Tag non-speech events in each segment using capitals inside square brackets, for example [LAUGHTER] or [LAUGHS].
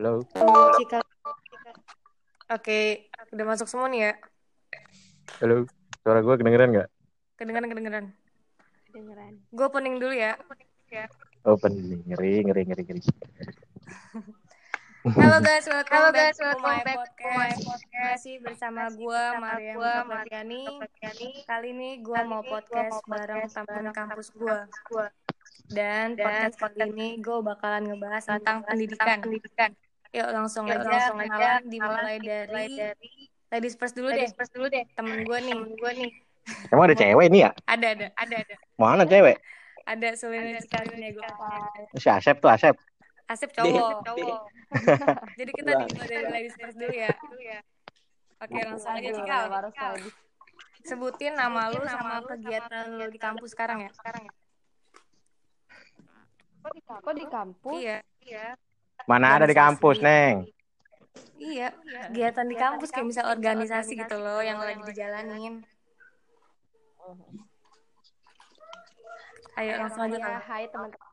Halo. Cika. Oke, udah masuk semua nih ya. Halo. Suara gue kedengeran nggak? Kedengeran, kedengeran. Kedengeran. Gue opening dulu ya. Open nih. Ngeri, ngeri, ngeri, ngeri. Halo guys, welcome Halo back guys, to welcome my back to my podcast. podcast. Masih bersama gue, Maria gua, Mutafatiani. Sofiani. Kali ini gue mau podcast bareng bareng kampus gue. Dan Dan podcast kali podcast ini gue bakalan ngebahas tentang Tentang pendidikan. pendidikan. Yuk langsung Yuk, aja langsung aja dimulai dari dari ladies first dulu deh. ladies first dulu deh. Temen gue nih. Temen gue nih. Emang ada cewek nih ya? Ada, ada. Ada ada. Mana cewek? Ada Sulina Cika Sulina gue. Si Asep tuh Asep. Asep Deh, cowok. cowok. [LAUGHS] Jadi kita dimulai dari ladies first dulu ya. Ya. Oke, langsung aja Cikal. Sebutin nama lu sama kegiatan lu di kampus sekarang ya. Sekarang ya. Kok di kampus? Kok di kampus? Iya. Iya. Mana ada di kampus, Neng? Iya, kegiatan di kampus kayak misal organisasi gitu loh yang lagi dijalanin. Ayo langsung aja Ya, hai teman-teman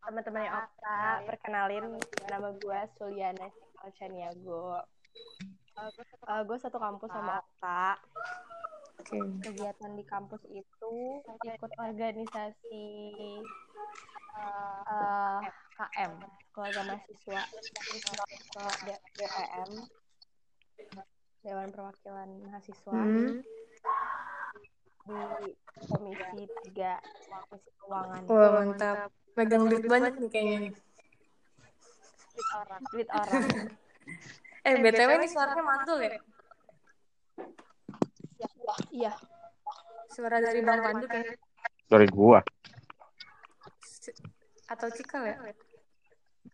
teman-teman yang Okta, perkenalin nama gue Suliana Alcaniago. Uh, gue satu kampus sama Okta. Oke. Kegiatan di kampus itu ikut organisasi uh, KM, keluarga mahasiswa, ke DPM, Dewan Perwakilan Mahasiswa Hmm. di Komisi 3 Komisi Keuangan. Wah, mantap. Megang duit banyak nih kayaknya. nih. Duit orang. [LAUGHS] Eh, BTW ini suaranya mantul ya? Iya. Suara dari Bang Pandu kayak Dari gua. Atau Cikal ya?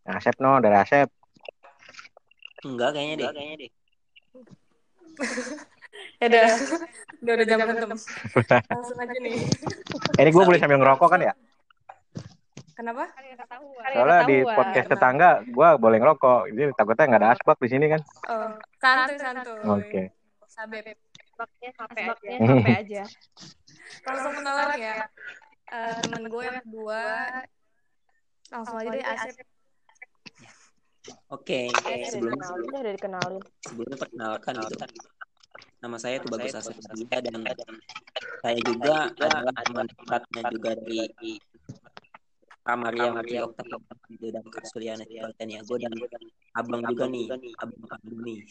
Asep no, dari Asep. Enggak kayaknya deh. Kayaknya deh. [LAUGHS] Ya udah. Udah udah jam berantem. [LAUGHS] Langsung aja nih. Eh, ini gua boleh sambil ngerokok kan ya? Kenapa? Soalnya di podcast tetangga gua boleh ngerokok. Jadi takutnya nggak ada asbak di sini kan. Oh, santuy santuy. Oke. Sabep. Asbaknya sampai Asbaknya aja. sampai aja. Langsung kenalan ya. Eh, temen gue yang kedua. Langsung aja deh Asep. Oke, sebelum dikenalin, udah dikenalin. sebelumnya perkenalkan gitu. Nama saya tuh Bagus Asep dan saya juga adalah teman dekatnya juga dari Kamaria Maria Okta dan Kak Suliana Taniago dan abang juga nih, abang Pandu nih. [LAUGHS]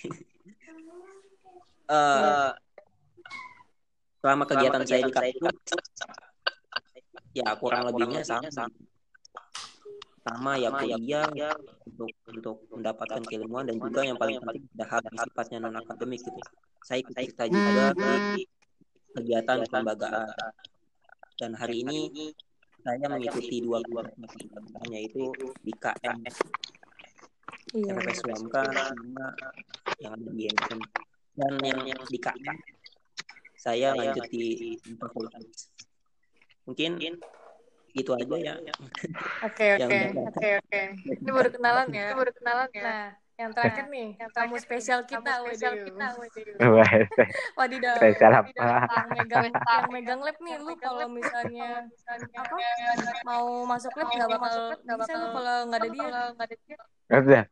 Eh, selama kegiatan saya di kampus, ya kurang lebihnya sama sama ya kuliah untuk untuk mendapatkan keilmuan dan juga yang paling penting ada hal yang sifatnya non akademik gitu. Saya ikut serta juga di kegiatan kelembagaan dan hari ini saya mengikuti dua kegiatan yaitu di KM Iya. RPS UMK sama yang ada di NM dan yang di KM saya lanjut di fakultas mungkin itu aja ya Oke [LAUGHS] Yang oke oke oke. Ini baru kenalan ya. Itu baru kenalan ya. Nah, yang terakhir nih, tamu spesial kita, Tamu spesial kita, Wadidaw. spesial apa? Yang megang, [LAUGHS] yang megang lab nih, lu kalau misalnya apa mau masuk lab nggak bakal nggak bakal lu kalau nggak ada dia. Udah.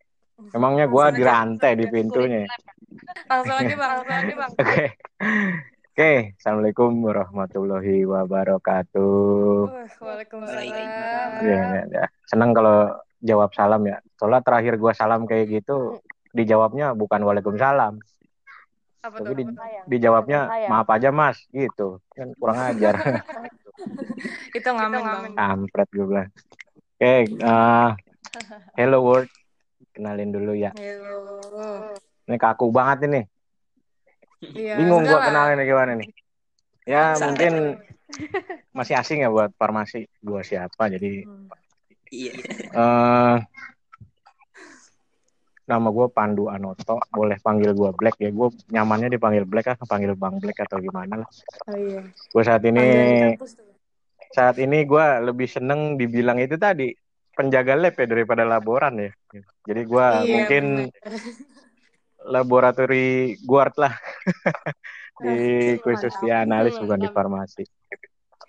Emangnya gua dirantai di pintunya. Langsung aja bang, langsung aja bang. Oke. Oke, Assalamualaikum warahmatullahi wabarakatuh. Uh, Waalaikumsalam. Ya, ya, ya. Senang kalau jawab salam ya. Soalnya terakhir gua salam kayak gitu, dijawabnya bukan waalaikumsalam, Apa tapi tuh? di, Sayang. dijawabnya Sayang. maaf aja mas, gitu. Kan kurang ajar. [LAUGHS] Itu ngamen bang. Kampret gue bilang. Oke, eh, [LAUGHS] hello world. Kenalin dulu ya. Hello. Ini kaku banget ini. Iya, Bingung enggak gua lah. kenalin gimana nih. Ya Santai. mungkin masih asing ya buat farmasi gua siapa jadi Hmm. iya eh nama gue Pandu Anoto boleh panggil gue Black ya gue nyamannya dipanggil Black ah panggil Bang Black atau gimana lah Oh iya. gue saat ini saat ini gue lebih seneng dibilang itu tadi penjaga lab ya daripada laboran ya jadi gue Iya, mungkin bener. Laboratori guard lah [LAUGHS] di khusus di analis bukan di farmasi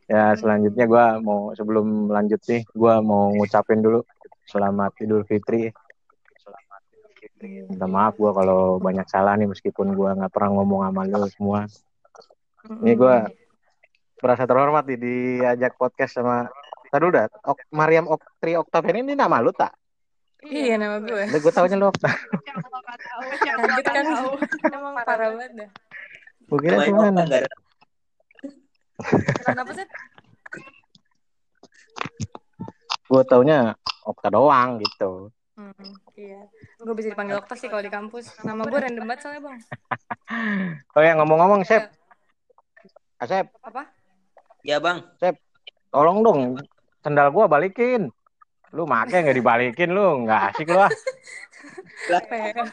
ya selanjutnya gue mau sebelum lanjut nih gue mau ngucapin dulu selamat Idul Fitri. Minta maaf gue kalau banyak salah nih meskipun gue nggak pernah ngomong sama lu semua. Ini gue merasa terhormat nih diajak podcast sama Tadi udah, ok, Mariam Oktri Octavian ini nama lu tak? Iya nama gue. Udah gue taunya lu Okta. Kaget kan? Emang parah banget dah. Gue kira gimana? Okta, Kenapa sih? Gue taunya Okta doang gitu. Hmm, iya. Gue bisa dipanggil dokter sih kalau di kampus. Nama gue random banget soalnya bang. [LAUGHS] Oh ya ngomong-ngomong, Sep. Asep, Apa? Ya bang, tolong dong sendal gua balikin. Lu make nggak dibalikin lu, nggak asik lu ah. Ya?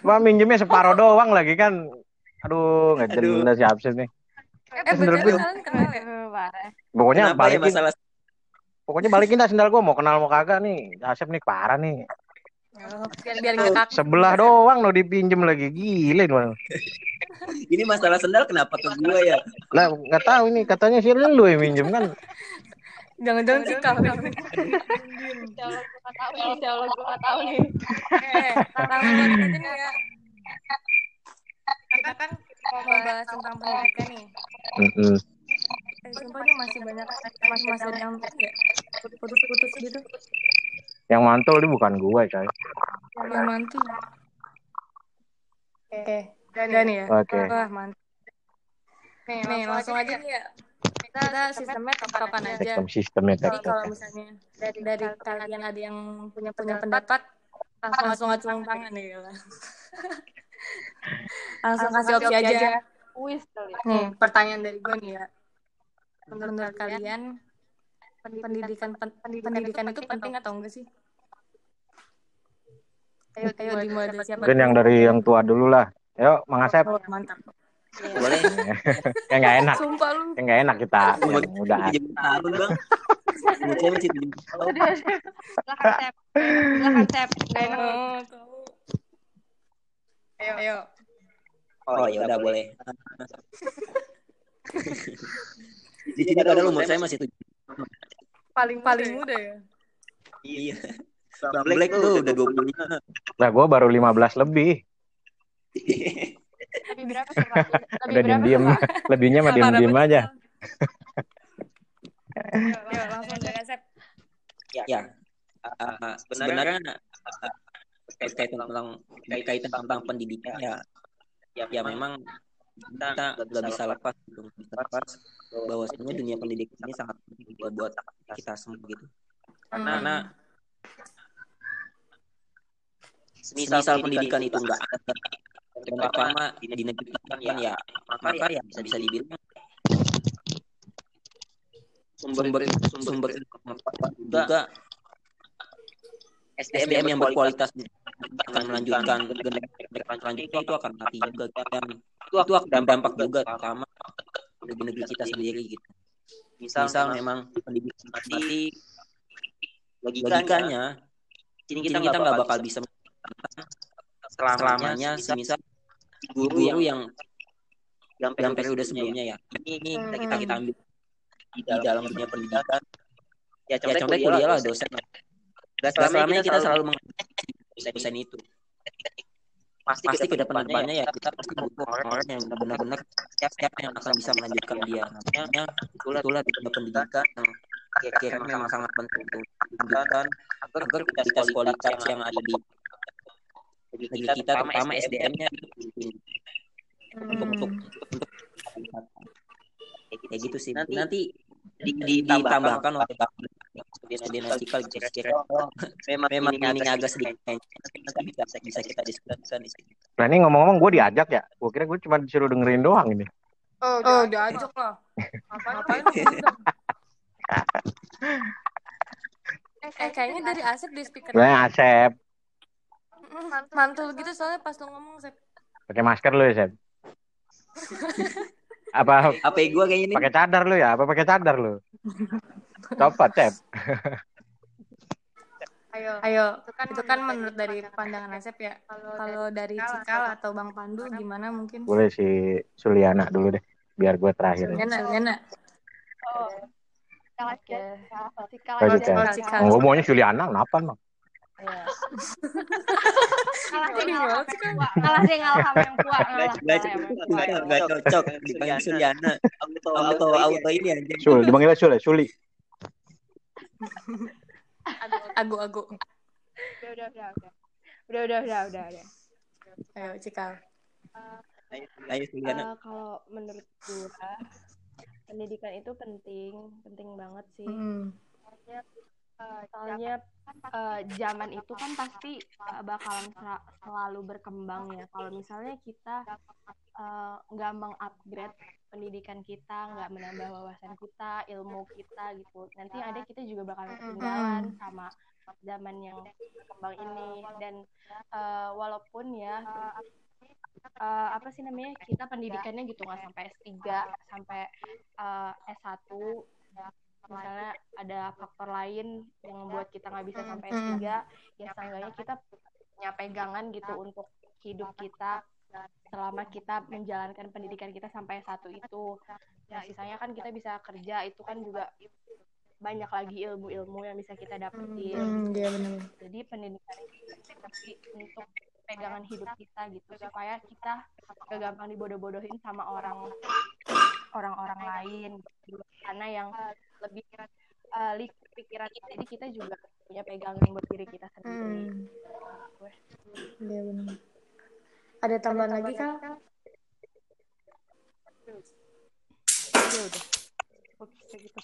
Gua minjemnya separuh doang lagi kan. Aduh, nggak jelas si Absis nih. Eh Sendal gue. kenal ya? Parah. Pokoknya kenapa ya balikin. masalah Pokoknya balikin dah sendal gua mau kenal mau kagak nih. Asep nih parah nih. Biar biar. Sebelah doang lo dipinjem lagi gile lu. ini masalah sendal kenapa ke gue ya? Lah nggak tahu ini katanya sih lu yang minjem kan. Jangan-jangan sih kau. Insya Allah gue gak tahu nih. Insya Allah gue tahu nih. Eh, langsung nih ya. Kita kan mau bahas tentang pendidikan nih. Mm-mm. Eh, sumpah nih masih banyak masih masih ada yang ya putus-putus gitu. Yang mantul ini bukan gua coy. Yang mantul. Oke, udah nih ya. Oke. Wah, mantap. Nih, langsung aja nih ya. Kita sistemnya tektokan aja. Sistem sistemnya Jadi kalau misalnya dari, dari kalian ada yang punya punya pendapat, langsung langsung acung tangan [LAUGHS] ya. langsung kasih opsi aja. Kuis kali. Nih, pertanyaan dari gue nih ya. Menurut kalian pendidikan pen- pendidikan itu penting atau enggak sih? Ayo, ayo dimulai dari siapa? Mungkin yang dari yang tua dulu lah. Yuk, Mang Asep. Oh, mantap. Boleh. Kayak nggak enak. Sumpah lu. Kayak nggak enak kita. Yang tahun bang. Umurnya masih tujuh tahun. Silahkan Sep. Silahkan Sep. Gak enak. Oh. Ayo, ayo. Oh ya udah boleh. Di sini padahal umur saya masih tujuh. Paling paling muda ya. Iya. Bang Black tuh udah dua puluh lima. Nah, gue baru 15 lebih. [LAUGHS] Lebih berapa sih Pak? Lebih Udah berapa diem-diem. Pak? [LAUGHS] Lebihnya mah diem-diem aja. [LAUGHS] Langsung dari Asep. Ya. Uh, sebenarnya uh, berkaitan tentang berkaitan tentang pendidikan ya ya, ya memang kita nggak bisa lepas gitu nggak bisa lepas bahwa sebenarnya dunia pendidikan ini sangat penting buat buat kita semua gitu karena misal pendidikan itu enggak ada terutama di di negeri kita kan ya. Maka ya bisa bisa dibilang. Sumber sumber juga. SDM yang berkualitas. akan melanjutkan generasi selanjutnya. Itu akan mati juga dan itu itu akan dampak juga terutama di negeri kita sendiri gitu. Misal, memang pendidikan mati logikanya sini kita kita nggak bakal bisa selamanya semisal guru-guru yang dalam periode sebelumnya ya. Ini kita kita, kita ambil di dalam dunia pendidikan. ya contohnya kuliah lah dosen. Gak selamanya kita selalu mengenai dosen itu. Pasti, pasti ke depan-depannya ya. kita pasti butuh orang yang benar-benar siapa yang akan bisa melanjutkan dia. Namanya itulah itulah di dunia pendidikan yang kira-kira memang sangat penting untuk agar kualitas kualitas yang ada di negeri kita terutama SDM-nya untuk untuk untuk kayak gitu sih. nanti nanti di, di, ditambahkan oleh dinastikal kira-kira memang memang ini agak sedikit nanti bisa bisa kita diskusikan di sini. Nah ini ngomong-ngomong gue diajak ya. Gue kira gue cuma disuruh dengerin doang ini. Oh, udah diajak. lah. Ngapain? [LAUGHS] Eh, kayaknya dari Asep di speaker. Gue Asep. Mm, Mantul gitu soalnya pas lu ngomong, Sep. Pakai masker lu ya, Sep? [LAUGHS] Apa apa gua kayak ini pakai cadar lu ya? Apa pakai cadar lu? Copot, Sep. Ayo, ayo. Itu kan, menurut dari pandangan Asep ya. Kalau dari Cikal atau Bang Pandu gimana mungkin? Boleh si Suliana dulu deh. Biar gue terakhir. Gana, gana. Oh. Cikal aja. Cikal aja. Cikal. Oh, Cikal. Gue maunya Suliana, kenapa emang? Ya. Kalah sih ngalah? Kalah sih ngalah sama yang. Nggak ngalah cocok, dipanggil Suryana. Auto auto auto ini aja. Sul, dipanggilnya Sul ya, Suli. Agu agu. Udah udah udah udah. Udah udah udah. Ayo Cikal. Ayo Suryana. Eh, kalau menurut gua pendidikan itu penting, penting banget sih. Hmm. Soalnya eh, zaman itu kan pasti eh, bakalan sel- selalu berkembang ya. Kalau misalnya kita eh, nggak mengupgrade pendidikan kita, nggak menambah wawasan kita, ilmu kita gitu, nanti ada kita juga bakalan ketinggalan sama zaman yang berkembang ini. Dan eh, walaupun ya eh, apa sih namanya kita pendidikannya gitu nggak sampai S3 sampai eh, S1 misalnya ada faktor lain yang membuat kita nggak bisa sampai S3 ya seenggaknya kita punya pegangan gitu untuk hidup kita selama kita menjalankan pendidikan kita sampai S1 itu. Nah sisanya kan kita bisa kerja itu kan juga banyak lagi ilmu-ilmu yang bisa kita dapetin. Hmm, iya benar. jadi pendidikan itu tapi untuk pegangan hidup kita gitu supaya kita gak gampang dibodoh-bodohin sama orang orang-orang lain. Sana yang lebih uh, liquid pikiran kita jadi kita juga punya pegangan buat diri kita sendiri Hmm. Iya benar. Ada tambahan lagi kak? ya udah cukup segitu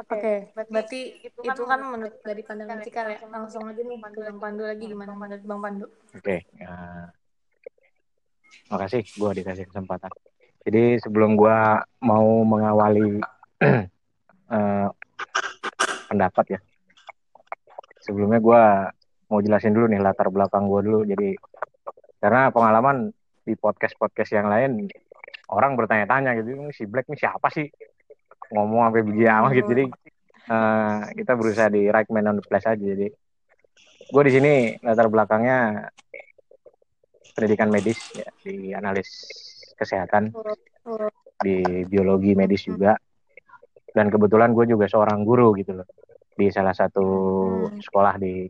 Oke, berarti itu kan menurut dari pandangan Cikal ya. Langsung aja nih ke Bang Pandu lagi gimana menurut Bang Pandu? Oke. ya. makasih gue dikasih kesempatan. Jadi sebelum gue mau mengawali [CLEARS THROAT] eh, pendapat ya, sebelumnya gue mau jelasin dulu nih latar belakang gue dulu. Jadi karena pengalaman di podcast-podcast yang lain orang bertanya-tanya gitu, "Ini si Black ini siapa sih? Ngomong sampai biji amat gitu. Jadi eh, kita berusaha di right man on the place aja. Jadi gue di sini latar belakangnya pendidikan medis ya di analis kesehatan di biologi medis juga dan kebetulan gue juga seorang guru gitu loh di salah satu sekolah di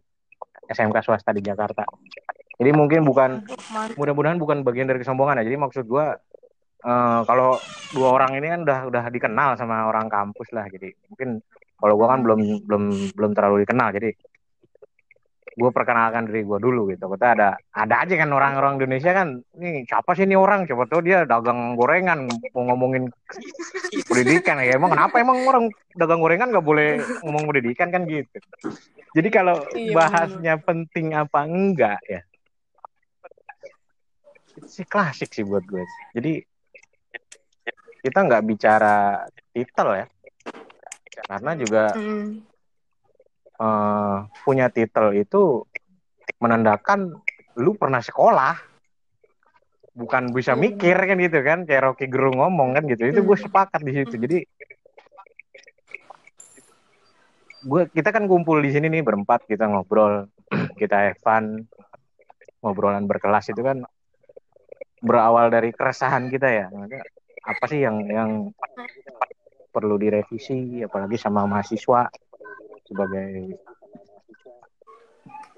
SMK swasta di Jakarta. Jadi mungkin bukan mudah-mudahan bukan bagian dari kesombongan ya. Jadi maksud gue eh, kalau dua orang ini kan udah udah dikenal sama orang kampus lah. Jadi mungkin kalau gue kan belum belum belum terlalu dikenal. Jadi gue perkenalkan diri gue dulu gitu. Kita ada ada aja kan orang-orang Indonesia kan, nih siapa sih ini orang? Siapa tahu dia dagang gorengan mau ngomongin pendidikan ya. Emang kenapa emang orang dagang gorengan nggak boleh ngomong pendidikan kan gitu. Jadi kalau Iya, bahasnya penting apa enggak ya, sih klasik sih buat gue. Jadi kita nggak bicara titel ya, karena juga Hmm. Eh, punya titel itu menandakan lu pernah sekolah. Bukan bisa Iya, mikir kan gitu kan kayak Rocky Gerung ngomong kan gitu. Itu gue Hmm. sepakat di situ. Jadi gue kita kan kumpul di sini nih berempat kita ngobrol [CLEARS THROAT] kita Evan ngobrolan berkelas itu kan berawal dari keresahan kita ya. Apa sih yang yang perlu direvisi apalagi sama mahasiswa sebagai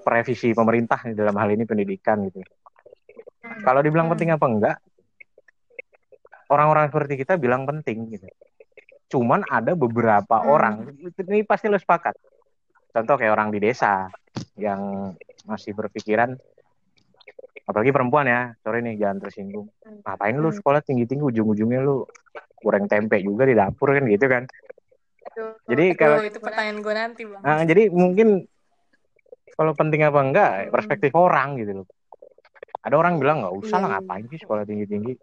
revisi pemerintah dalam hal ini pendidikan gitu. Kalau dibilang penting apa enggak, orang-orang seperti kita bilang penting gitu. Cuman ada beberapa Hmm. orang, ini pasti lo sepakat. Contoh kayak orang di desa yang masih berpikiran, apalagi perempuan ya, sorry nih jangan tersinggung. Ngapain lu Hmm. sekolah tinggi-tinggi ujung-ujungnya lu goreng tempe juga di dapur kan gitu kan. Jadi kalau Tuh, itu pertanyaan gue nanti bang. Nah, jadi mungkin kalau penting apa enggak Hmm. perspektif orang gitu loh. Ada orang bilang nggak usah lah Iya. ngapain sih sekolah tinggi tinggi.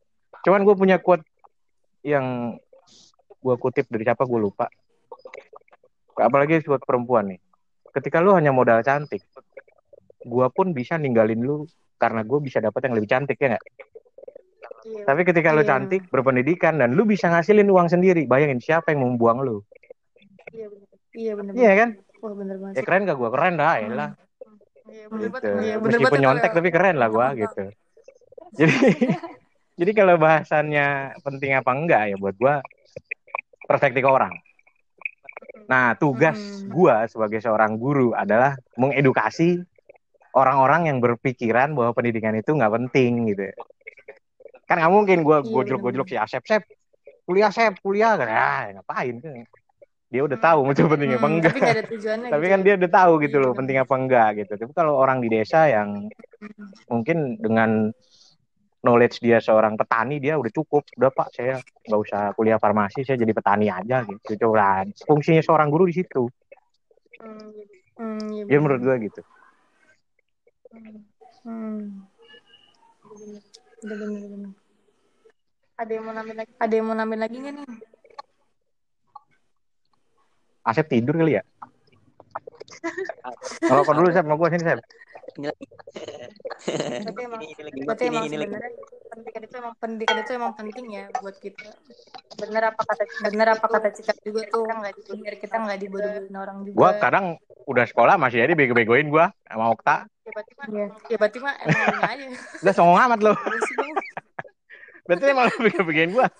Cuman gue punya quote yang gue kutip dari siapa gue lupa. Apalagi buat perempuan nih. Ketika lu hanya modal cantik, gue pun bisa ninggalin lu karena gue bisa dapat yang lebih cantik ya nggak. Iya. Tapi ketika lu Iya. cantik, berpendidikan dan lu bisa ngasilin uang sendiri, bayangin siapa yang membuang lu? Iya bener. Iya bener. Iya kan? Wah bener banget. Ya keren gak gue keren dah, ya lah. Iya bener gitu. banget. Iya bener Meskipun nyontek tapi keren lah gua gitu. Jadi [LAUGHS] jadi kalau bahasannya penting apa enggak ya buat gua perspektif orang. Nah, tugas Hmm. gua sebagai seorang guru adalah mengedukasi orang-orang yang berpikiran bahwa pendidikan itu nggak penting gitu. Kan nggak mungkin gua Iya, gojlok-gojlok si Asep, Sep, kuliah Sep, kuliah kan. Ah, ngapain. Dia udah tahu [LAUGHS] itu pentingnya apa Hmm, enggak. tapi ada tujuannya Tapi gitu kan ya. dia udah tahu gitu Iya, loh benar. penting apa enggak gitu. Tapi kalau orang di desa yang mungkin dengan knowledge dia seorang petani dia udah cukup. Udah Pak, saya nggak usah kuliah farmasi, saya jadi petani aja gitu. Coba fungsinya seorang guru di situ. Hmm. Hmm, iya Ya menurut gua gitu. Hmm. Bener bener. Ada yang mau nambahin lagi? Ada yang mau nambahin lagi nggak nih? Asep tidur kali ya? Ngerokok dulu Sep, mau gua sini Sep. ini lagi Tapi emang ini, ini lagi Berarti emang ini sebenarnya pendidikan itu emang pendidikan itu emang penting ya buat kita. bener apa kata Cika Bener apa kata Cika juga tuh. Nggak kita nggak dibodohin orang juga. Gua kadang udah sekolah masih jadi bego-begoin gua sama Okta. Iya. Ya berarti mah emang ini aja. [LAUGHS] Udah songong amat lo. Iya. Berarti emang bego-begoin gua. [LAUGHS]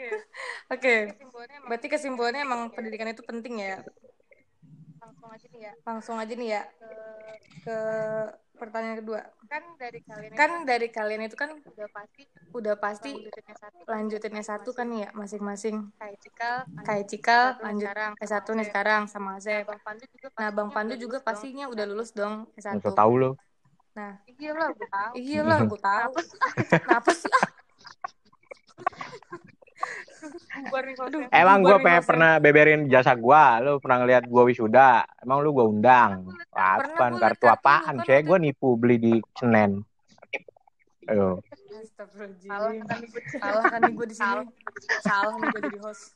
oke Oke. kesimpulannya emang Berarti kesimpulannya emang pendidikan itu penting ya. langsung aja nih ya Langsung aja nih ya ke ke pertanyaan kedua. kan dari kalian Kan itu dari kalian itu kan udah pasti udah pasti lanjutinnya satu lanjutinnya satu kan ya masing-masing. kayak Cikal Kayak Cikal S1 lanjut sekarang S1 nih sekarang sama Asep. Bang Pandu juga Nah, Bang pastinya Pandu juga pastinya udah lulus dong S1. Nggak usah tahu lo. Nah, iya lah gue tahu iya lah gue tahu. Kenapa sih? Ah, bubar nih Aduh. hostnya. Emang pengen hostnya. pernah beberin jasa gua. Lo pernah ngeliat gua wisuda? Emang lu gua undang? Apaan kartu apaan? lu kan waktu gua nipu beli di Senen. Ayo. salah kan gue Salah kan nih gue di sini. Salah nih gue jadi host.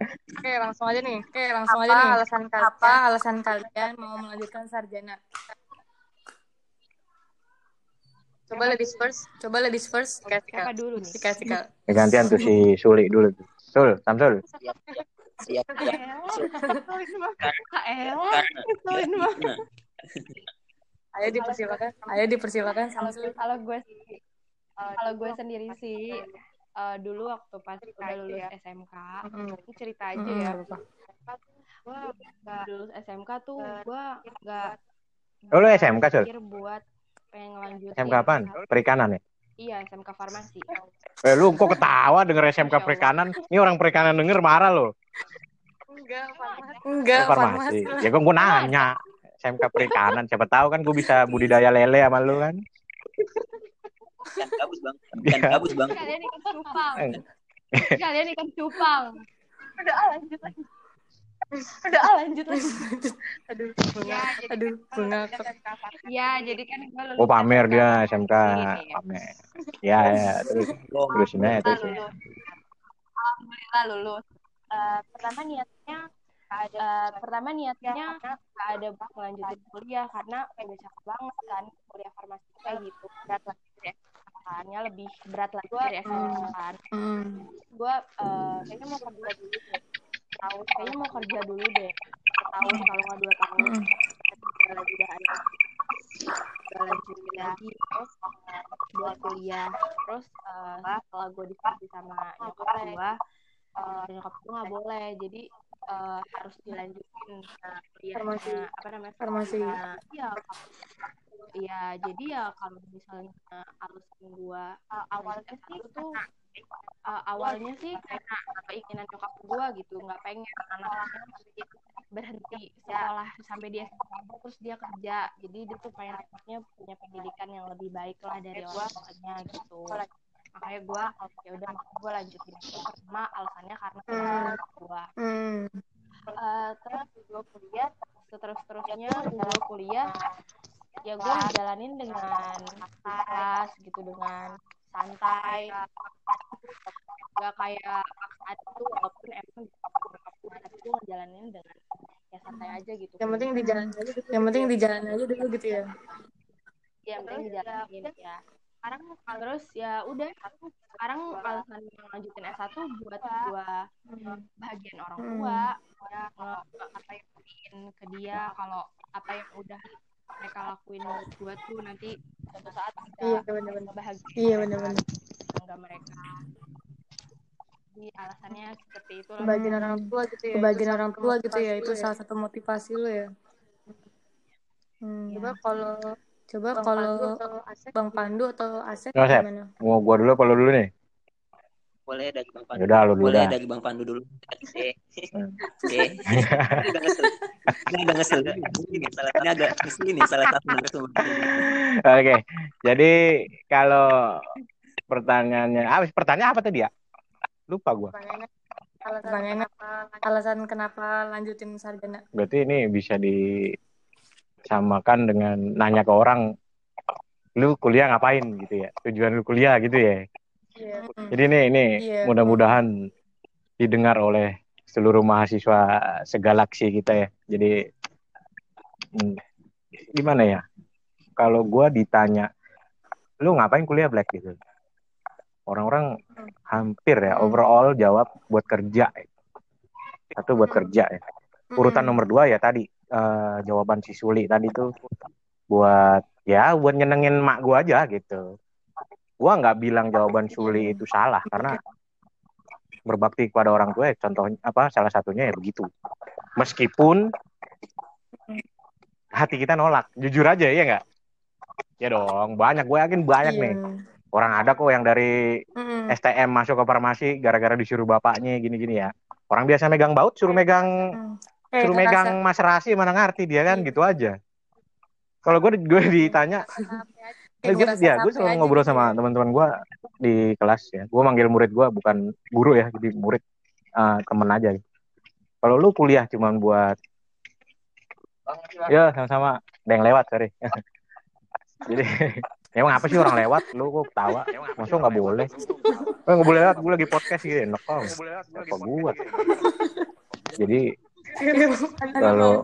oke langsung aja nih Oke, langsung apa aja nih. alasan kalian Apa alasan kalian mau melanjutkan sarjana? Coba ladies first Coba ladies first. Siapa Cika dulu nih? Cika, Cika. Ya, gantian tuh si Suli dulu tuh. Sul, Samsul. siap siap siap siap Kak Ella. Ayo dipersilakan. Ayo dipersilakan Samsul. kalau gue sih, kalau gue sendiri sih eh, dulu waktu pas udah lulus SMK, Mm-mm. ini cerita aja Mm-mm, ya. gue Lulus SMK tuh gue nggak Oh, lu SMK, Sul? buat pengen ngelanjutin. SMK apaan? Perikanan ya? Iya, SMK farmasi. Eh lu kok ketawa denger SMK perikanan? Ini orang perikanan denger marah lo. enggak farmasi Enggak, Oh, farmasi. farmasi. Ya kan gue nanya. SMK perikanan, siapa tahu kan gue bisa budidaya lele sama lu kan. ikan gabus bang [LAUGHS] ikan gabus bang Kalian ikan cupang. Eh. Kalian ikan cupang. udah ah, lanjut lagi Udah ah, lanjut lagi. [LAUGHS] aduh Ya, jadi Aduh, gue ngakak. ya jadi kan gue lulus Oh pamer dia SMK. Pamer. Ya ya terus Bohong. terusin aja terus. Alhamdulillah Alhamdulillah lulus. Eh, pertama niatnya ada Eh, pertama niatnya nggak ada buat ngelanjutin kuliah karena udah capek banget kan kuliah farmasi kayak gitu berat lah gitu ya makanya lebih berat lagi dari SMA kan Hmm. gue kayaknya mau kerja dulu deh tahun kayaknya mau kerja dulu deh setahun kalau nggak dua tahun Hmm. udah lagi udah ada udah lanjutin lagi terus eh, buat kuliah terus eh, setelah gue diskusi sama nyokap gue eh, nyokap gue nggak boleh jadi eh, harus dilanjutin kuliahnya Farmasi. apa namanya Farmasi. Nah, iya iya jadi ya kalau misalnya alasan gue Eh, awalnya sih itu tuh uh, awalnya sih karena keinginan nyokap gue gitu nggak pengen anaknya berhenti sekolah sampai dia SMA terus dia kerja. Jadi dia tuh pengen anaknya punya pendidikan yang lebih baik lah dari orang tuanya gitu. Makanya gue ya udah gue lanjutin itu pertama alasannya karena Hmm. gue Hmm. terus gue kuliah terus terusnya gue kuliah ya gue ngejalanin dengan ikhlas gitu dengan santai gak kayak paksaan itu walaupun emang tapi gue ngejalanin dengan ya santai aja gitu Yang penting di jalan aja. Yang penting di jalan aja dulu gitu ya. ya yang penting dijalanin ya sekarang terus ya udah sekarang alasan lanjutin S1 buat gue bahagian orang Hmm. tua ya nge- apa yang bikin ke dia kalau apa yang udah mereka lakuin buat gue tuh nanti suatu saat bisa Iya, bener-bener. bahagia Iya, bener-bener. bangga mereka Jadi alasannya seperti itu. kebagian orang tua gitu ya kebagian orang tua gitu ya itu salah satu motivasi lu ya hmm. Coba kalau coba kalau Bang Pandu atau Asep gimana Mau gua dulu apa lu dulu nih? Boleh dari Bang Pandu. Yaudah lu dulu Boleh dah. dari Bang Pandu dulu. Eh. Hmm. Ini udah ngesel. Ini udah ngesel. Ini salah ini agak ngeselin nih salah satu narasumber. Oke. Jadi kalau pertanyaannya, ah, pertanyaan apa tadi ya? Lupa gua. pertanyaannya alasan Pertanyaannya, kenapa alasan kenapa lanjutin sarjana Berarti ini bisa disamakan dengan nanya ke orang, lu kuliah ngapain gitu ya? Tujuan lu kuliah gitu ya? Iya. Hmm. Jadi ini ini Iya. mudah-mudahan didengar oleh seluruh mahasiswa segalaksi kita ya. Jadi hmm, gimana ya? Kalau gua ditanya, lu ngapain kuliah Black gitu? Orang-orang hampir ya Hmm. overall jawab buat kerja. Satu buat kerja ya. Urutan nomor dua ya tadi eh, jawaban si Suli tadi tuh buat ya buat nyenengin mak gua aja gitu. Gua nggak bilang jawaban Suli itu salah karena berbakti kepada orang tua ya contohnya apa salah satunya ya begitu. Meskipun hati kita nolak, jujur aja ya nggak? Ya dong, banyak gue yakin banyak Iya. nih. Orang ada kok yang dari Mm-mm. STM masuk ke farmasi gara-gara disuruh bapaknya gini-gini ya. Orang biasa megang baut suruh megang Mm. Eh, suruh megang mas rasi mana ngerti dia kan Iya. gitu aja. Kalau gue gue ditanya, Kayak gue ngerasa ya gue selalu ngobrol gitu sama ya. teman-teman gue di kelas ya. Gue manggil murid gue bukan guru ya, jadi murid eh, temen aja. Kalau lu kuliah cuman buat ya sama-sama ada yang lewat sorry. [LAUGHS] jadi [LAUGHS] emang apa sih orang lewat? Lu kok ketawa? Masuk nggak boleh? Eh nggak boleh lewat, gue lagi podcast gitu. Enak kok. Apa gue? Jadi [LAUGHS] kalau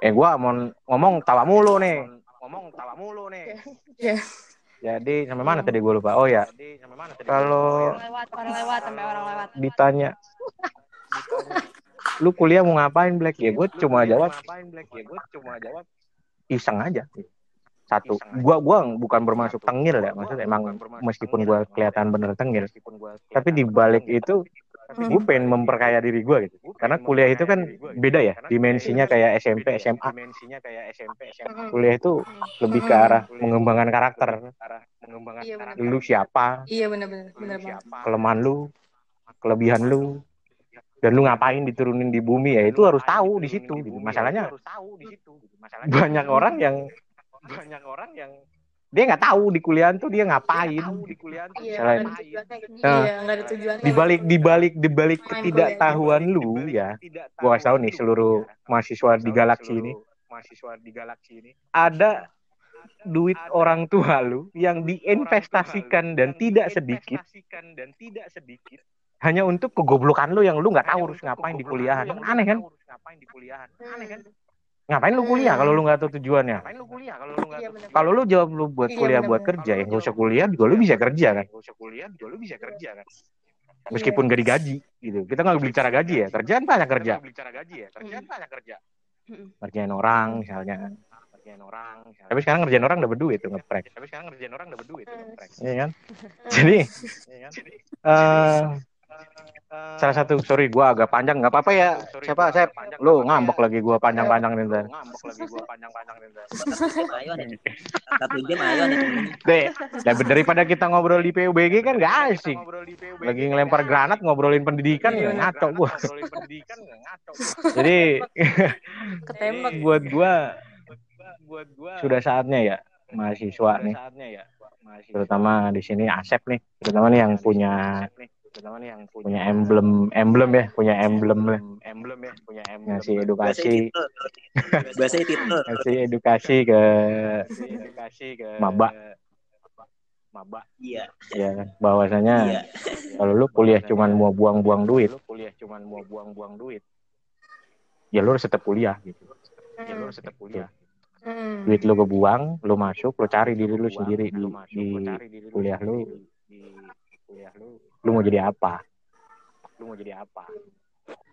eh gua mau ngomong tawa mulu nih ngomong tawa mulu nih. Iya. jadi sampai mana tadi gue lupa? Oh ya kalau Orang lewat, orang lewat sampai orang lewat. ditanya lu kuliah mau ngapain Black? Ya gue cuma jawab. iseng aja. Satu. Gua gua bukan bermaksud tengil ya. Maksudnya emang meskipun gua kelihatan bener tengil. Tapi di balik itu gue pengen memperkaya diri gue gitu. Karena kuliah itu kan beda ya dimensinya kayak SMP SMA kuliah itu lebih ke arah mengembangkan karakter. Iya benar. lu siapa? Iya benar-benar benar banget. kelemahan lu? Kelebihan lu? dan lu ngapain diturunin di bumi ya? Itu harus tahu di situ. gitu. masalahnya banyak orang yang banyak orang yang dia nggak tahu di kuliah tuh dia ngapain. Iya, Selain- ada tujuannya gitu. Nah, Iya, di balik di balik di balik ketidaktahuan lu ya. gua kasih tahu nih seluruh mahasiswa di galaksi ini. ada duit orang tua lu yang diinvestasikan dan tidak sedikit. hanya untuk kegoblokan lu yang lu nggak tahu harus ngapain di kuliahan. aneh kan? ngapain lu kuliah kalau lu nggak tahu tujuannya? Iya benar. kalau lu jawab lu buat Iya, kuliah buat kerja ya nggak usah kuliah juga lu bisa kerja kan? meskipun gak digaji gitu. Kita nggak bicara gaji ya. Kerjaan banyak kerja. kerjaan orang misalnya. Tapi sekarang kerjaan orang dapat duit tuh ngeprek Iya kan? Jadi eh salah satu sorry gua agak panjang nggak apa-apa ya. Siapa saya lu ngambek lagi gua panjang-panjang nih ntar Ayo nih. Satu jam ayo nih. deh dan daripada kita ngobrol di PUBG kan nggak asik. Lagi ngelempar granat ngobrolin pendidikan Iya, ngaco gua. jadi [LAUGHS] Ketembak. buat gua sudah saatnya ya mahasiswa nih. terutama di sini Asep nih. Terutama nih yang punya punya emblem emblem ya punya emblem lah. ngasih edukasi. Bahasa titel. ngasih edukasi ke maba. Iya. ya bahwasanya Iya. kalau lu kuliah cuman mau buang-buang duit. Ya lu harus tetap kuliah gitu. Mm. duit lu kebuang lu masuk lu cari diri lu sendiri di, di kuliah lu. lu mau jadi apa?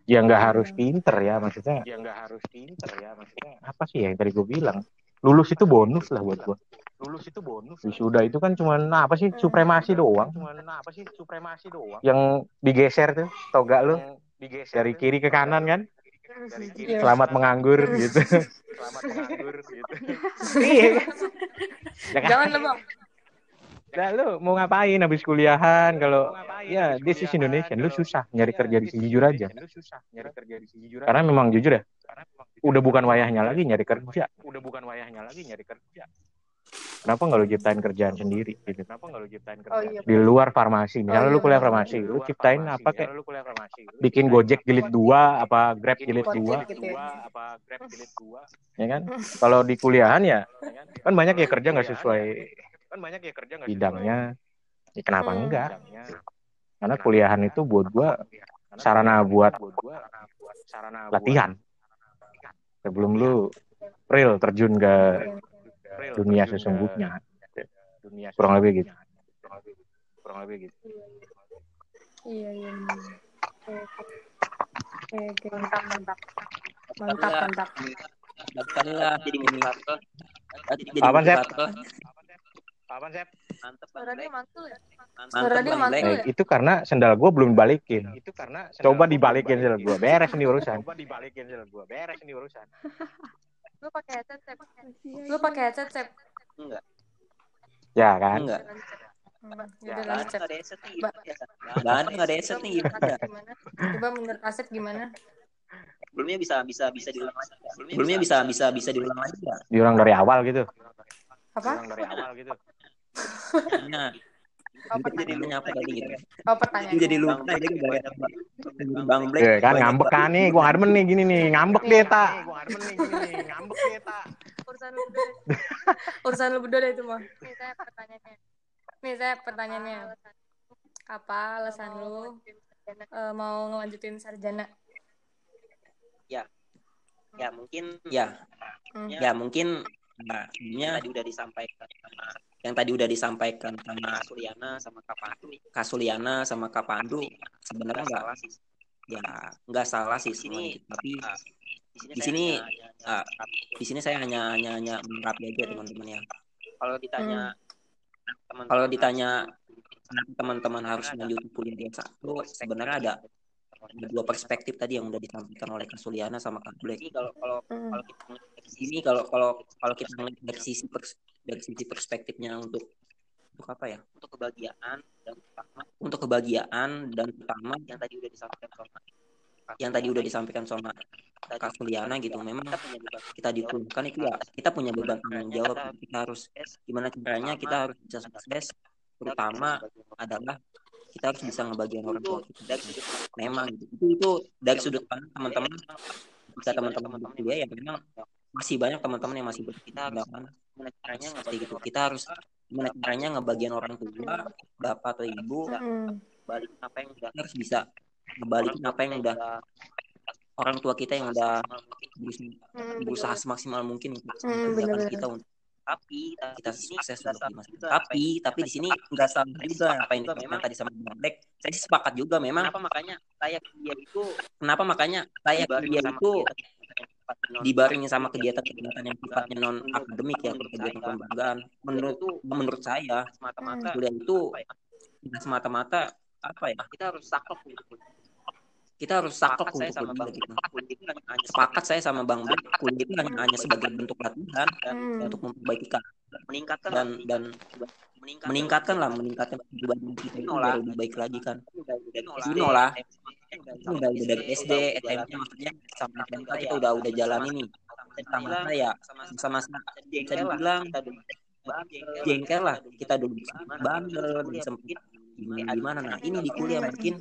Ya nggak harus pinter ya maksudnya. Apa sih yang tadi gue bilang? Lulus itu bonus lah buat gua. Lulus itu bonus. Wisuda itu kan cuman nah, apa sih supremasi doang? Cuman nah, apa sih supremasi doang? Yang digeser tuh toga lu? Digeser dari kiri ke kanan kan? Dari kiri selamat menganggur gitu. Selamat menganggur gitu. [LAUGHS] Iya. Ya? Jangan bang. Nah, lu mau ngapain habis kuliahan? Kalau ya this is Indonesia lu susah nyari kerja di sini jujur aja. Nyari kerja di sini jujur karena memang jujur ya udah bukan wayahnya lagi nyari kerja. Udah bukan wayahnya lagi nyari kerja. Kenapa nggak lu ciptain kerjaan sendiri gitu? Kenapa nggak lu ciptain Oh kerja iya. di luar farmasi. Misalnya Oh, lu iya, kuliah farmasi lu ciptain apa kayak lu kuliah farmasi lu bikin Gojek jilid dua apa Grab jilid dua? gitu ya. dua apa grab jilid dua? Ya kan? Kalau di kuliahan ya kan? banyak ya kerja nggak sesuai kan banyak ya kerja nggak bidangnya ya kenapa Hmm. enggak? Bidangnya. Karena kuliahan itu buat gua sarana buat sarana buat latihan. Sebelum lu real terjun ke real dunia sesungguhnya. dunia kurang lebih gitu. kurang lebih gitu. Iya iya. Oke. Mantap mantap. Mantap mantap. kali lah jadi motivator jadi apaan sep? Mantep Suara dia mantul ya? Suara dia mantul Eh, ya? itu karena sendal gua belum balikin itu karena [LAUGHS] coba dibalikin sendal gua. Beres nih urusan. Coba dibalikin sel gua. Beres [LAUGHS] nih urusan. Lu pakai headset, Sep. Lu pakai headset Sep? enggak. Ya kan? Enggak. Hmm, ya ada headset nih Ba- nggak ada headset nih ada Gimana? Coba menurut Asep gimana? sebelumnya bisa bisa bisa diulang lagi. Sebelumnya bisa. bisa bisa diulang lagi ya diulang dari awal gitu. Apa? dari awal gitu nah Oh, jadi lu nyapa tadi gitu Oh pertanyaan. jadi lupa jadi gak ada bang Black ya kan ngambek kan nih gua demen nih gini nih ngambek dia tak gua ada nih gini ngambek dia tak Urusan lu deh. Urusan lu berdua deh itu mah. Nih, saya pertanyaannya. Nih saya pertanyaannya. Apa alasan lu eh, mau ngelanjutin sarjana? ya mungkin ya Hmm. ya mungkin nah, tadi udah disampaikan sama yang tadi udah disampaikan sama Kasuliana sama Kapandu Kasuliana sama Kapandu sebenarnya nggak ya nggak salah sih sini tapi di sini ah, di sini saya hanya hanya hanya melengkapi aja teman-teman ya. Kalau ditanya kalau ditanya kenapa teman-teman harus lanjut kuliah di S1 sebenarnya ada ada dua perspektif tadi yang udah disampaikan oleh Kasuliana sama Kak Black. Kalau kalau Hmm. kalau kita dari sini kalau kalau kalau kita ngeliat dari sisi pers- dari sisi perspektifnya untuk untuk apa ya? Untuk kebahagiaan dan utama untuk kebahagiaan dan utama yang tadi udah disampaikan sama yang tadi udah disampaikan sama Kak Suliana gitu. memang kita diturunkan itu ya. kita punya beban tanggung jawab. kita harus gimana caranya kita harus bisa sukses. terutama adalah kita harus bisa ngebagian orang tua kita memang gitu. itu itu dari sudut pandang teman-teman bisa teman-teman kuliah ya memang masih banyak teman-teman yang masih berpikiran caranya seperti gitu kita harus gimana caranya ngebagian orang tua bapak atau ibu Hmm. balik apa yang udah harus bisa ngebalikin apa yang udah orang tua kita yang udah berusaha, berusaha semaksimal mungkin untuk Hmm, benar-benar. kita untuk tapi kita sukses untuk di masa depan. tapi tapi di sini nggak salah juga apa yang memang tadi sama Bang Black. Saya sih sepakat juga memang. Kenapa makanya saya dia itu kenapa makanya saya dia itu dibarengi sama kegiatan-kegiatan yang sifatnya non akademik ya kegiatan kelembagaan menurut menurut saya semata-mata kuliah itu tidak semata-mata apa ya? Kita harus saklek kita harus saklek untuk kuliah gitu. Sepakat saya sama Bang Black, kuliah itu hanya, hanya sebagai bentuk latihan dan Hmm. untuk memperbaiki karakter, meningkatkan dan dan meningkatkan lah meningkatkan pribadi kita itu biar lebih baik lagi kan. Ini lah. Itu udah udah dari SD, SMP maksudnya sampai SMK kita udah udah jalan ini. Sama saya sama-sama bisa dibilang jengkel lah kita dulu. bandel sempit gimana gimana nah ini di kuliah mungkin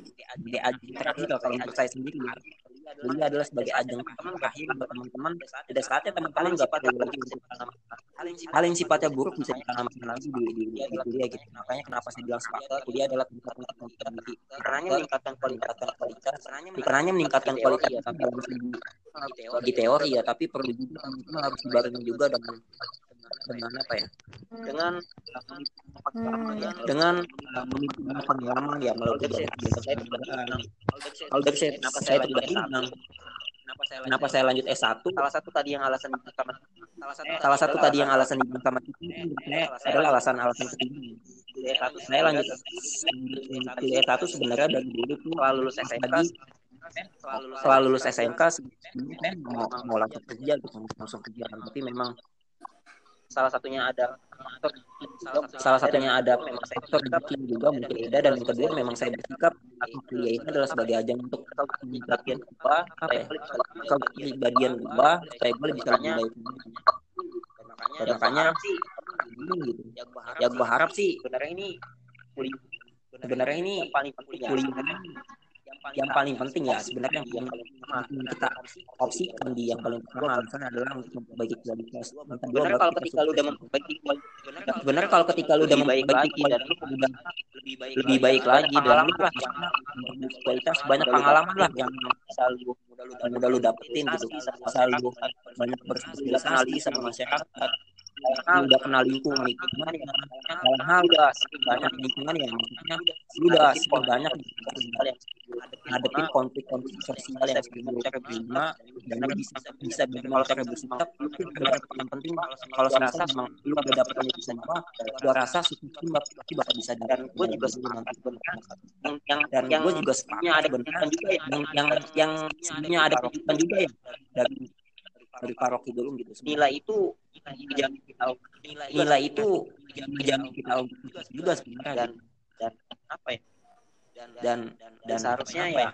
di terakhir kalau menurut saya sendiri ya kuliah adalah sebagai ajang terakhir buat teman-teman. Pada saatnya teman-teman nggak perlu lagi untuk hal yang sifatnya buruk bisa ditanamkan lagi di, di, di, di kuliah gitu. Makanya kenapa saya bilang sepakat kuliah adalah tempat untuk memperbaiki karenanya meningkatkan kualitas. Kualitas karenanya meningkatkan kualitas dalam segi di teori ya tapi perlu juga harus dibarengi juga dengan dengan apa ya? Dengan dengan uh, memiliki pengalaman ya melalui kegiatan saya kalau dari saya kenapa saya pribadi memang kenapa saya lanjut S1 salah satu tadi yang alasan salah satu tadi yang alasan di Mahkamah itu adalah alasan-alasan ketiga. Saya lanjut kuliah S1 sebenarnya dari dulu tuh lulus SMK setelah lulus SMK mau mau langsung kerja gitu langsung kerja. Tapi memang salah satunya ada salah satunya ada faktor rezeki juga mungkin ada dan yang kedua memang saya bersikap kuliah ini adalah sebagai ajang untuk bagian ubah apa ya? bagian ubah supaya gue bisa lebih baik dan makanya gitu. ya gue harap sih sebenarnya ini sebenarnya ini paling kuliah yang paling penting ya sebenarnya yang, yang kita opsikan di yang paling pertama alasan adalah untuk memperbaiki kualitas. Benar kalau ketika lu udah memperbaiki benar kalau ketika lu udah memperbaiki dan lu udah lebih baik lebih baik lagi. dan lu kualitas banyak pengalaman lah yang bisa lu udah lu dapetin gitu. Bisa lu banyak bersosialisasi sama masyarakat lu udah kenal lingkungan itu gimana ya dalam hal udah banyak lingkungan ya maksudnya udah banyak ngadepin konflik-konflik sosial yang sebelumnya cara terima dan lu bisa bisa bagaimana cara bersikap itu yang penting kalau saya rasa memang lu udah dapet penjelasan apa gua rasa sistem pasti bakal bisa dan gue juga sebenarnya yang yang dan gue juga sebenarnya ada benar juga yang yang yang sebenarnya ada kejutan juga ya dari dari Pak Rocky dulu gitu. Nilai itu dijamin kita nilai, nilai itu dijamin kita juga sebenarnya dan dan apa ya? Dan dan dan, dan seharusnya ya?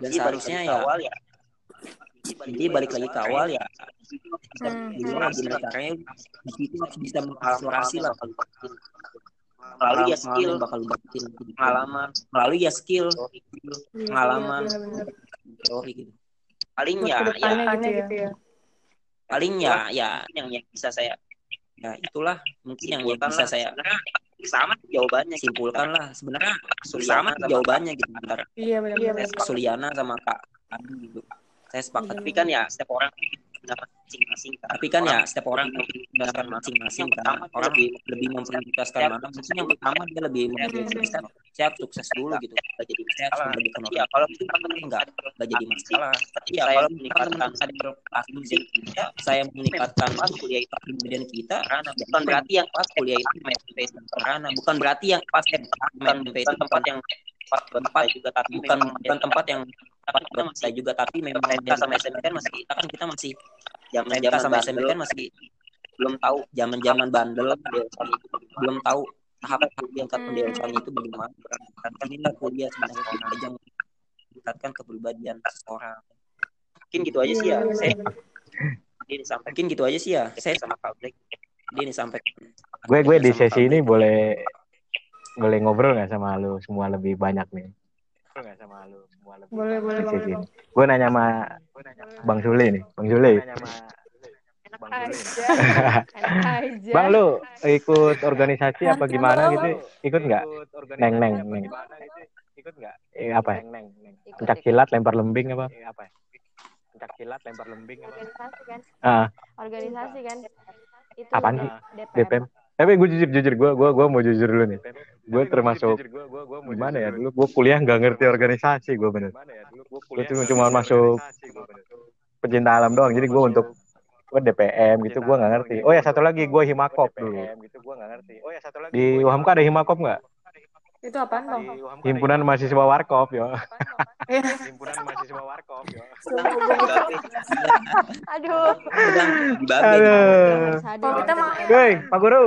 dan seharusnya ya awal ya. Jadi balik lagi ke awal ya. gimana gimana caranya? di situ harus bisa mengeksplorasi lah. Melalui ya skill. Bakal dapetin pengalaman. Melalui ya skill. Pengalaman. teori gitu paling ya ya, gitu ya. ya paling ya ya yang yang bisa saya ya itulah. Mungkin yang, yang bisa saya sama jawabannya simpulkan lah. Sebenarnya sama jawabannya gitu antara iya benar Suliana sama Kak Andi gitu saya sepakat. Tapi kan ya setiap orang pendapat masing-masing tapi kan ya setiap orang pendapat masing-masing kan orang lebih lebih memprioritaskan mana. Mungkin yang pertama dia lebih memprioritaskan siap sukses dulu gitu. Gak jadi masalah. Lebih kenal ya kalau kan enggak gak jadi masalah. tapi ya kalau meningkatkan kader sih saya meningkatkan kuliah itu. kemudian kita. Bukan berarti yang pas kuliah itu karena bukan berarti yang pas bukan tempat yang tempat juga tapi bukan bukan tempat yang kita masih juga tapi memang kita sama SMP kan masih kita kan kita masih zaman zaman sama SMP kan masih belum tahu zaman zaman bandel belum tahu tahap yang pendewasaan itu bagaimana. Kan ini kuliah sebenarnya kita aja meningkatkan kepribadian seseorang. Mungkin gitu aja sih ya saya ini sampai mungkin gitu aja sih ya saya sama Kak Black dia disampaikan gue gue di sesi ini boleh boleh ngobrol nggak sama lu semua lebih banyak nih nggak sama lu? Semua lebih boleh boleh boleh ini gue nanya sama bang Sule nih. Bang Sule. Enak [LAUGHS] aja. bang lu ikut organisasi apa gimana gitu? Ikut nggak? Neng neng neng. ikut nggak? Eh, apa ya? Pencak silat lempar lembing apa? Apa ya? pencak silat lempar lembing apa? Organisasi kan? Ah. Organisasi kan? Itu Apaan sih? DPM. DPM tapi gue jujur jujur gue gue gue mau jujur dulu nih. Gue termasuk gimana ya dulu. gue kuliah nggak ngerti organisasi gue bener. Gue cuma cuma masuk pecinta alam doang jadi gue untuk gue DPM gitu gue nggak ngerti. oh ya satu lagi gue himakop dulu. Di UHAMKA ada himakop nggak itu apaan bang himpunan mahasiswa warkop yo Iya. himpunan mahasiswa warkop yo aduh aduh kalau kita mah Woi, Pak Guru.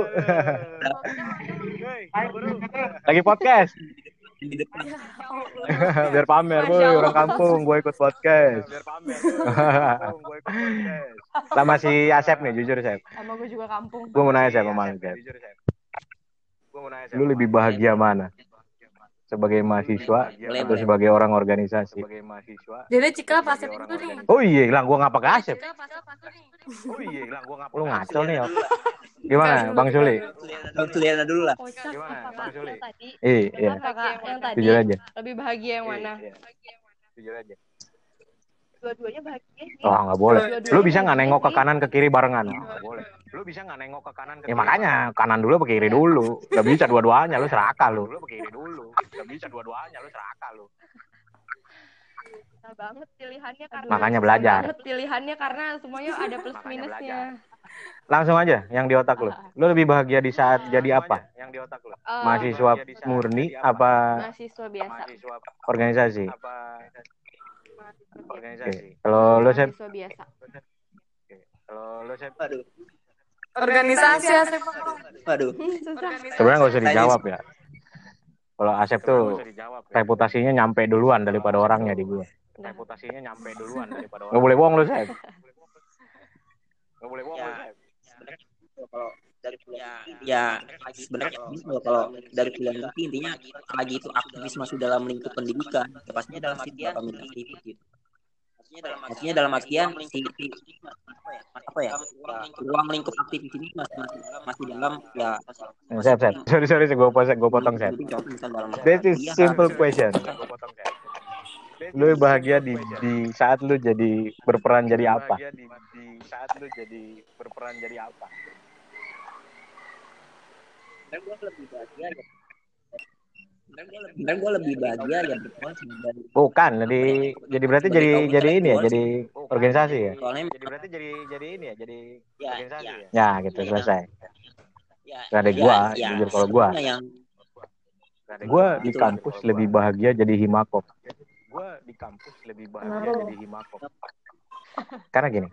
Lagi podcast. Biar pamer, boy. Orang kampung, gue ikut podcast. Sama si Asep nih, jujur, Asep. sama gue juga kampung Gue mau nanya siapa malu, Asep. Lu lebih bahagia mana? Sebagai mahasiswa atau sebagai orang organisasi? jadi Cika pasir itu nih Oh iya, hilang gue ngapa ke Asep? Cika pasir pasir nih Lu ngaco nih, ya. Gimana, Bang Suli? Tuliana dulu lah Gimana, Bang Suli? yang tadi Iya, iya. Yang tadi Jujur aja. lebih bahagia yang mana Jujur aja. Dua-duanya bahagia sih Oh, nggak boleh. Dua-duanya Lu bisa nggak nengok ke kanan ke kiri barengan? Nggak boleh. Lu bisa nggak nengok ke kanan ke Ya makanya kanan dulu ke kiri dulu. Gak bisa dua-duanya lu serakah lu. Dulu ke kiri dulu. Gak bisa dua-duanya lu serakah lu. susah banget pilihannya karena Makanya belajar. banget pilihannya karena semuanya ada plus minusnya. Langsung aja yang di otak lu. Lu lebih bahagia di saat jadi apa? yang di otak lu Eh, Mahasiswa murni apa mahasiswa biasa. organisasi? apa Organisasi Kalau lu Sep, mahasiswa biasa. kalau lu Sep, Waduh, organisasi Asep waduh. susah. sebenarnya nggak usah dijawab ya. Kalau Asep tuh ya. reputasinya nyampe duluan daripada orangnya di gua. reputasinya nyampe duluan daripada Nggak boleh bohong lu Sep. nggak boleh bohong Ya, lu, Sep. kalau dari kuliah ya sebenarnya kalau kalau dari kuliah nanti intinya lagi itu aktivis masuk dalam lingkup pendidikan ya pastinya dalam artian aktif gitu. maksudnya dalam artian si, si- apa ya? ruang lingkup aktivis ini masih masih, masih dalam ya. Sep, Sep. Sorry, sorry, gue potong, gue potong dalam That is simple question. Lu bahagia di di saat lu jadi berperan jadi apa? Di, di saat lu jadi berperan jadi apa dan gue lebih bahagia ya dan gue lebih bahagia ya Bukan, jadi jadi berarti jadi jadi ini ya, jadi organisasi ya. jadi berarti jadi jadi ini ya jadi ya, organisasi ya, ya? Ya, gitu selesai. ya, Gak ada ya, gua, ya, jujur kalau Gua. Gua. di kampus lebih bahagia jadi himakop. gua di kampus lebih bahagia jadi himakop Karena gini,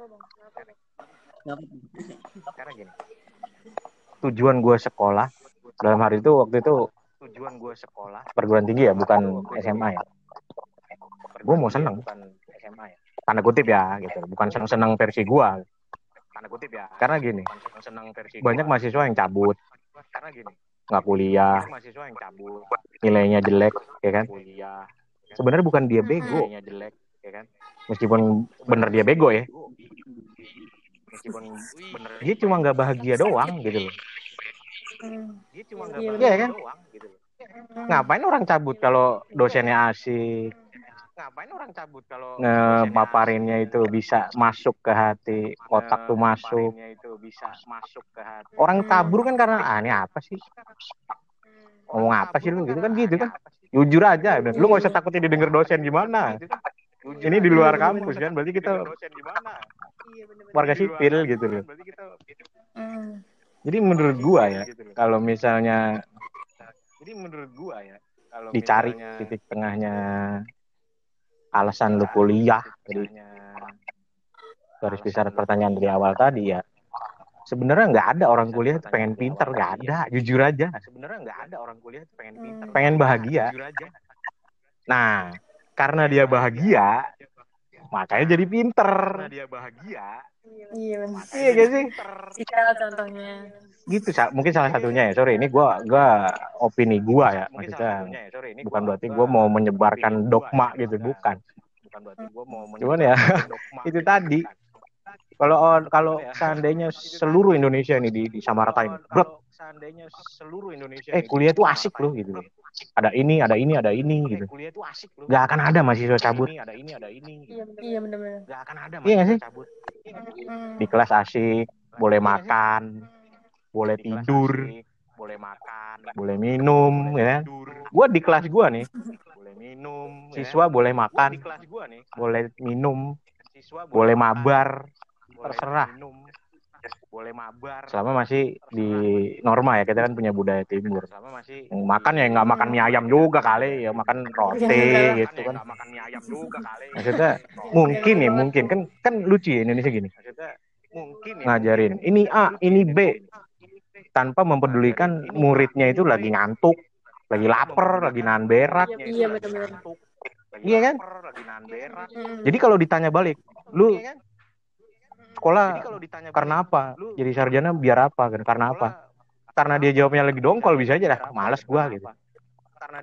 karena gini. Tujuan gua sekolah dalam hari itu waktu itu tujuan gue sekolah perguruan tinggi ya, bukan SMA ya. Gua mau seneng. bukan SMA ya Tanda kutip ya, gitu. Bukan seneng-seneng versi gua. tanda kutip ya Karena gini, bukan senang versi banyak mahasiswa yang cabut, karena gini nggak kuliah, mahasiswa yang cabut nilainya jelek, ya kan? kuliah Sebenarnya bukan dia bego, nilainya jelek ya kan meskipun bener dia bego ya. meskipun bener Dia cuma nggak bahagia doang gitu loh. Dia cuma nggak Iya, bahagia Iya kan? doang gitu loh Ngapain orang cabut kalau dosennya asik, ngapain orang cabut kalau ngemaparinnya itu bisa masuk ke hati, otak tuh masuk. Itu bisa masuk ke hati Orang kabur kan karena ah ini apa sih? Ngomong apa sih lu gitu kan gitu kan? Jujur aja, lu nggak usah takutin didengar dosen gimana. Ini di luar kampus kan, berarti kita dosen gimana warga sipil gitu loh. Jadi menurut gua ya, gitu kalau misalnya jadi menurut gua ya kalau dicari misalnya- titik tengahnya alasan lu kuliah, jadi garis besar pertanyaan dari awal tadi ya. Sebenarnya nggak ada orang kuliah tuh pengen pinter, nggak ada, jujur aja. sebenarnya nggak ada orang kuliah tuh pengen pinter Pengen bahagia. jujur aja Nah, karena dia bahagia, makanya jadi pinter. karena dia bahagia Iya benar. Iya gak sih? Iya contohnya. Gitu, Sa. mungkin salah satunya ya. Sorry, ini gua gua opini gua ya. Maksudnya ya sorry ini bukan berarti gua- gua mau menyebarkan gua dogma ya, gitu, bukan. bukan. berarti gua mau Cuman ya, [LAUGHS] itu gitu, tadi. Kalau kalau Ya. seandainya seluruh Indonesia ini di, di samaratain, Kalau- bro, seandainya seluruh Indonesia eh kuliah tuh disamaratain, asik loh gitu. Ada ini, ada ini, ada ini eh, gitu. kuliah tuh asik loh Gak akan ada mahasiswa cabut. ini ada ini ada ini gitu. Iya benar-benar. Gak akan ada Iya nggak mahasiswa sih? cabut Di kelas asik, boleh makan, boleh tidur, asik, boleh makan boleh minum, ya kan? tidur Gua di kelas gua nih, boleh minum ya. siswa boleh Gua makan, di kelas gua nih boleh minum, siswa boleh makan, mabar, boleh terserah. minum, boleh mabar selama masih di norma ya kita kan punya budaya timur. Sama masih makan ya nggak makan mie ayam juga kali ya makan roti Iya, gitu kan. nggak makan mie ayam juga kali. Maksudnya mungkin ya mungkin. Kan kan lucu ya Indonesia gini. Maksudnya mungkin ya, ngajarin ini A ini B. tanpa mempedulikan muridnya itu lagi ngantuk lagi lapar lagi nahan berak. Iya benar-benar. Iya kan? lapar, lagi nahan berak. Jadi kalau ditanya balik lu Iya kan? Sekolah Jadi kalau ditanya karena apa? lu jadi sarjana biar apa kan karena apa? karena dia jawabnya lagi dongkol bisa aja apa? males gua gitu.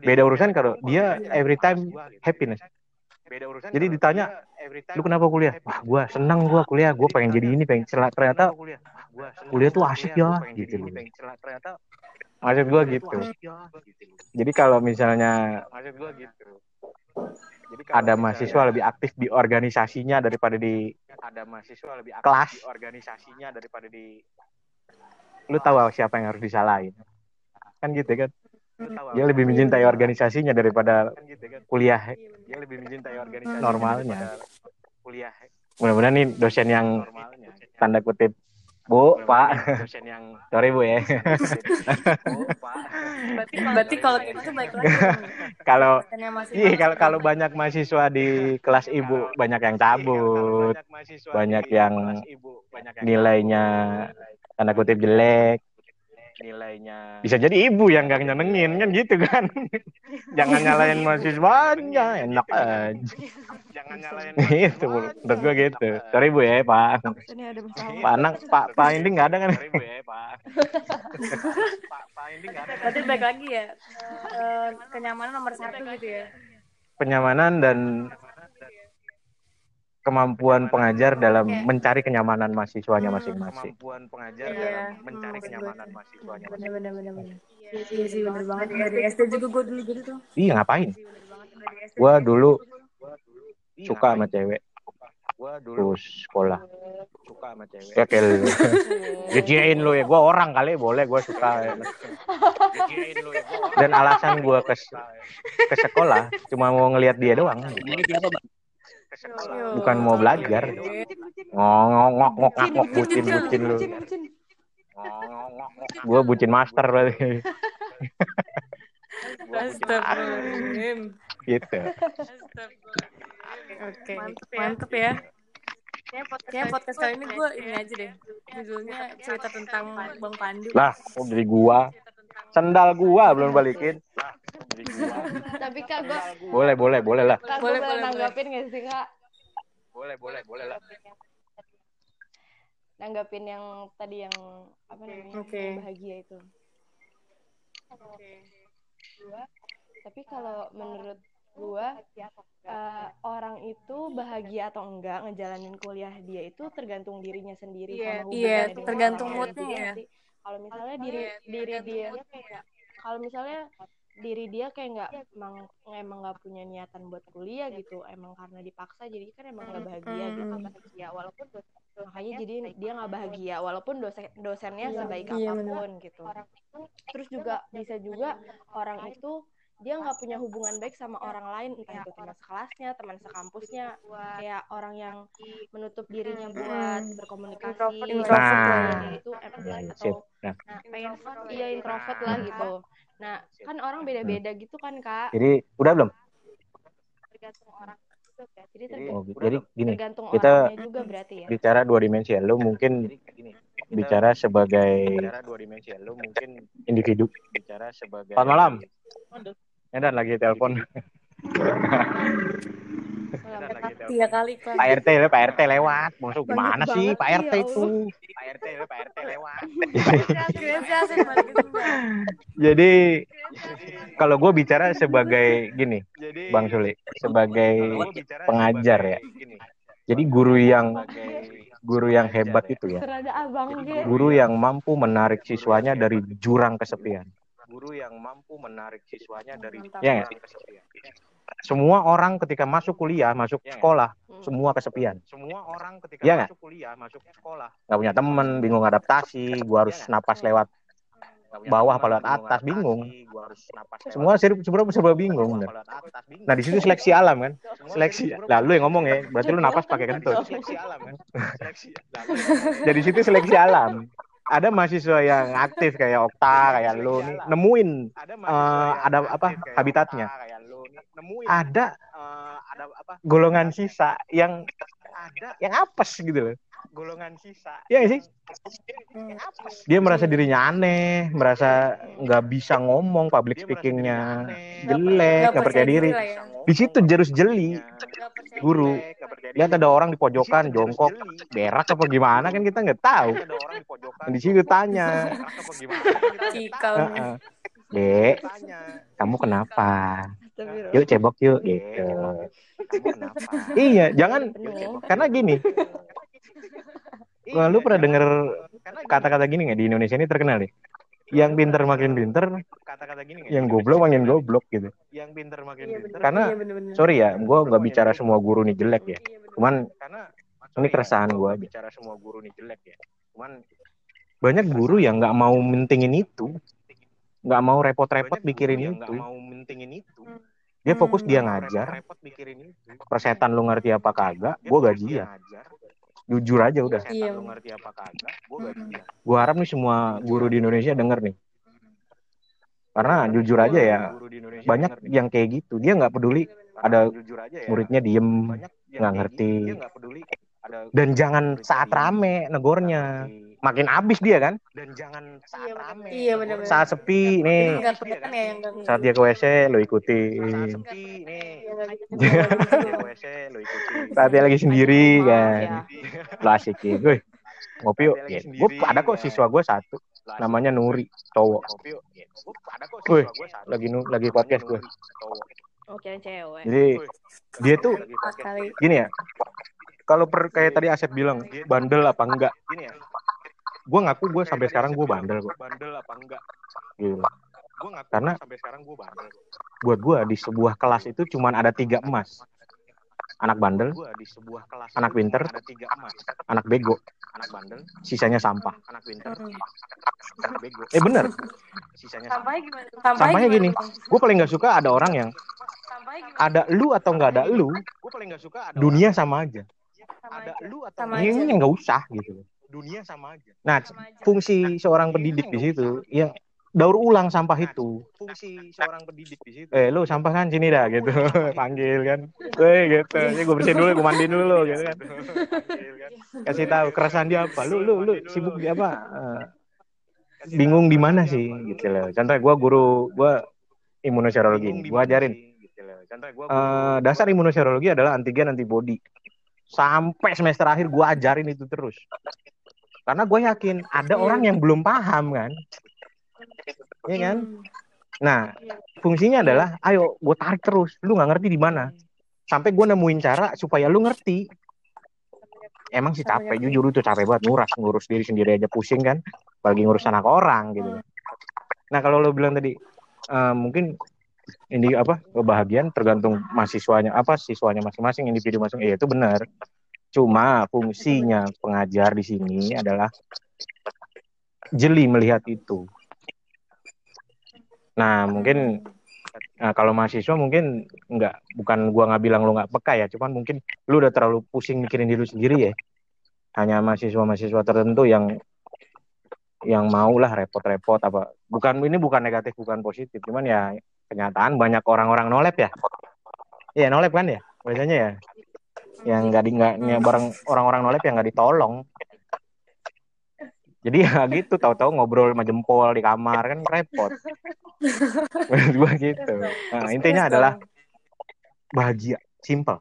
Beda urusan kalau dia every time gitu. happiness. Beda urusan Jadi ditanya, lu kenapa kuliah? wah gua seneng gua kuliah. Gua pengen jadi ini pengen celah ternyata kuliah? Tuh gua asik gua ya, gitu loh. Ternyata maksud gua gitu. asik ya, gitu jadi kalau misalnya Maksud gitu. Jadi kalau ada mahasiswa lebih aktif di organisasinya daripada di ada mahasiswa lebih aktif Kelas. di organisasinya daripada di lu tahu siapa yang harus disalahin? Kan gitu kan? Dia lebih mencintai organisasinya daripada kuliah. Dia lebih mencintai organisasi normalnya. kuliah. Mudah-mudahan nih dosen yang tanda kutip Bu, Pak. Dosen yang [LAUGHS] sorry Bu ya. Bu, Pak. Berarti, berarti kalau gitu baik lagi. kalau iya kalau kalau banyak mahasiswa di kelas Ibu banyak yang cabut, banyak yang nilainya tanda kutip jelek, nilainya bisa jadi ibu yang gak nyenengin kan gitu kan? [LAUGHS] Jangan nyalain mahasiswanya enak aja. Jangan nyalain [LAUGHS] itu menurut gue gitu. Sorry bu ya pak. Pak anak pak pak ini nggak ada kan? Sorry bu ya pak. Pak pak ini nggak ada. Berarti baik lagi ya? Uh, kenyamanan nomor satu gitu ya? Kenyamanan dan kemampuan pengajar dalam mencari kenyamanan mahasiswanya hmm, masing-masing. Kemampuan pengajar iya. dalam mencari hmm, kenyamanan mahasiswanya masing-masing. Benar benar benar. Iya sih benar banget dari SD juga gue dulu gitu tuh. Iya ngapain? Gue dulu suka sama cewek. Gue dulu sekolah suka sama cewek. Ya [LAUGHS] kayak lu. Ya. Gue orang kali boleh gue suka. Lu ya. Dan alasan gue ke ke sekolah cuma mau ngelihat dia doang. Ini siapa, Bang? Bukan mau belajar. Ngok ngok ngok ngok bucin bucin lu. Gue bucin. Master berarti. [LAUGHS] Astagfirullahaladzim. Gitu. Oke mantep ya. Kayaknya podcast kali ini gue ini aja deh. Judulnya cerita tentang Bang Pandu. Lah, oh dari gua Sendal gua belum balikin Tapi kak gue Boleh, boleh, boleh lah Kak boleh, boleh nanggapin gak sih kak? boleh boleh boleh lah nanggapin yang tadi yang apa namanya okay. bahagia itu okay. tapi kalau menurut gua uh, orang itu bahagia atau enggak ngejalanin kuliah dia itu tergantung dirinya sendiri yeah, sama Iya, yeah, tergantung moodnya ya. Kalau misalnya diri diri dia kalau misalnya diri dia kayak nggak emang emang nggak punya niatan buat kuliah gitu emang karena dipaksa jadi kan emang nggak bahagia gitu. Kan ya walaupun makanya jadi dia nggak bahagia walaupun dosen dosennya sebaik iya, apa pun gitu. Terus juga bisa juga orang itu dia nggak punya hubungan baik sama orang lain entah itu teman sekelasnya teman sekampusnya. kayak orang yang menutup dirinya buat berkomunikasi nah, itu atau nah, pengen iya introvert lah gitu. Nah, kan orang beda-beda hmm. gitu kan, Kak. Jadi, udah belum? Tergantung orang juga, Jadi, oh, jadi gini, tergantung kita juga berarti ya. bicara dua dimensi ya. Lu mungkin bicara sebagai bicara dua dimensi ya. Lu mungkin individu. Bicara sebagai Selamat malam. Ya dan lagi telepon. Tiga kali Pak. Pak RT, Pak RT lewat. Maksud gimana sih Pak RT ya itu? Pak RT, Pak RT lewat. Jadi kalau gue bicara sebagai gini, Bang Suli, sebagai pengajar ya. Jadi guru yang guru yang hebat itu ya. Guru yang mampu menarik siswanya dari jurang kesepian. Guru yang mampu menarik siswanya dari ya, kesepian. Semua orang ketika masuk kuliah, masuk ya, sekolah, ya? semua kesepian. Semua orang ketika ya, masuk kuliah, masuk sekolah, nggak punya temen, bingung adaptasi, gua harus ya, napas lewat bawah apa lewat atas, bingung. Semua sebenarnya serba bingung. Nah di situ seleksi alam kan, seleksi. Lalu yang ngomong ya, berarti lu napas pakai kentut. Seleksi alam kan. Jadi situ seleksi alam ada mahasiswa yang aktif kayak Okta kayak lu nih nemuin uh, ada apa habitatnya? Ada. uh, ada apa? Golongan sisa yang ada. yang apes gitu loh golongan sisa. Ya sih? Dia merasa dirinya aneh merasa nggak bisa ngomong public speakingnya. jelek nggak percaya diri. ya. di situ jerus jeli. Guru. Lihat ada orang di pojokan jongkok berak apa gimana kan kita nggak tahu. Di situ tanya. Dek, kamu kenapa? Yuk cebok yuk gitu. iya, jangan karena gini. Wah, lu pernah denger kata-kata gini nggak di Indonesia ini terkenal nih? Yang pinter makin pinter, kata-kata gini yang goblok makin goblok gitu. Yang pinter makin iya, pinter. Karena iya, bener -bener. sorry ya, gue nggak bicara semua guru nih jelek ya. Cuman karena ini keresahan gue. Bicara semua guru nih jelek ya. Cuman banyak guru yang nggak mau mentingin itu nggak mau repot-repot mikirin itu dia fokus dia ngajar persetan lu ngerti apa kagak gue gajian jujur aja udah. Iya. gue harap nih semua guru di Indonesia denger nih. Karena jujur aja ya banyak yang kayak gitu. Dia nggak peduli ada muridnya diem nggak ngerti. dan jangan saat rame negornya makin abis dia kan? Iya benar-benar. saat sepi nih. Nggak kelihatan ya yang nggak saat dia ke WC lo Iya, gitu. Nggak gitu. saat dia lagi sendiri Oh, kan. Ya. lo asikin gue ngopi yuk. Ya, gue ada kok siswa gue satu. Namanya Nuri cowok. Wih, lagi nu lagi podcast gue Oke, cewek. jadi dia tuh gini ya kalau per kayak tadi Asep bilang bandel apa enggak gue ngaku gue sampai sekarang gue bandel kok. gitu. karena buat gue di sebuah kelas itu cuman ada tiga emas. Anak bandel anak pinter anak bego. Sisanya sampah. Hmm. eh bener. Sampahnya gimana? Sampahnya gini. gue paling nggak suka ada orang yang ada lu atau nggak ada lu dunia sama aja. Sama ini aja. nggak usah gitu nah fungsi seorang pendidik di situ ya daur ulang sampah itu. eh lu sampah kan sini dah gitu. [LAUGHS] Panggil kan. Weh gitu. Ini gue bersihin dulu gue mandiin dulu gitu kan. [LAUGHS] Kasih tahu keresahan dia apa. Lu lu lu sibuk di apa? Eh, bingung di mana sih gitu loh. Contoh gue guru gue imunoserologi gue ajarin. Eh, dasar imunoserologi adalah antigen antibody. Sampai semester akhir gue ajarin itu terus karena gue yakin ada Iya. orang yang belum paham kan? Iya kan? Nah fungsinya adalah ayo gue tarik terus. Lu nggak ngerti di mana. Sampai gue nemuin cara supaya lu ngerti. Emang sih capek. jujur itu capek banget. Nguras ngurus diri sendiri aja pusing kan? Apalagi ngurus anak orang gitu nah kalau lo bilang tadi eh, mungkin ini apa kebahagiaan tergantung mahasiswanya apa siswanya masing-masing individu masing iya itu benar cuma fungsinya pengajar di sini adalah jeli melihat itu. Nah mungkin nah, kalau mahasiswa mungkin nggak bukan gua nggak bilang lu nggak peka ya cuman mungkin lu udah terlalu pusing mikirin diri sendiri ya. Hanya mahasiswa-mahasiswa tertentu yang yang mau lah repot-repot apa bukan ini bukan negatif bukan positif cuman ya kenyataan banyak orang-orang nolep ya. Iya nolep kan ya biasanya ya yang nggak di nggak yang barang orang-orang nolep yang nggak ditolong. Jadi ya [LAUGHS] gitu tahu-tahu ngobrol sama jempol di kamar kan repot. [LAUGHS] Menurut gua gitu nah intinya adalah bahagia simple.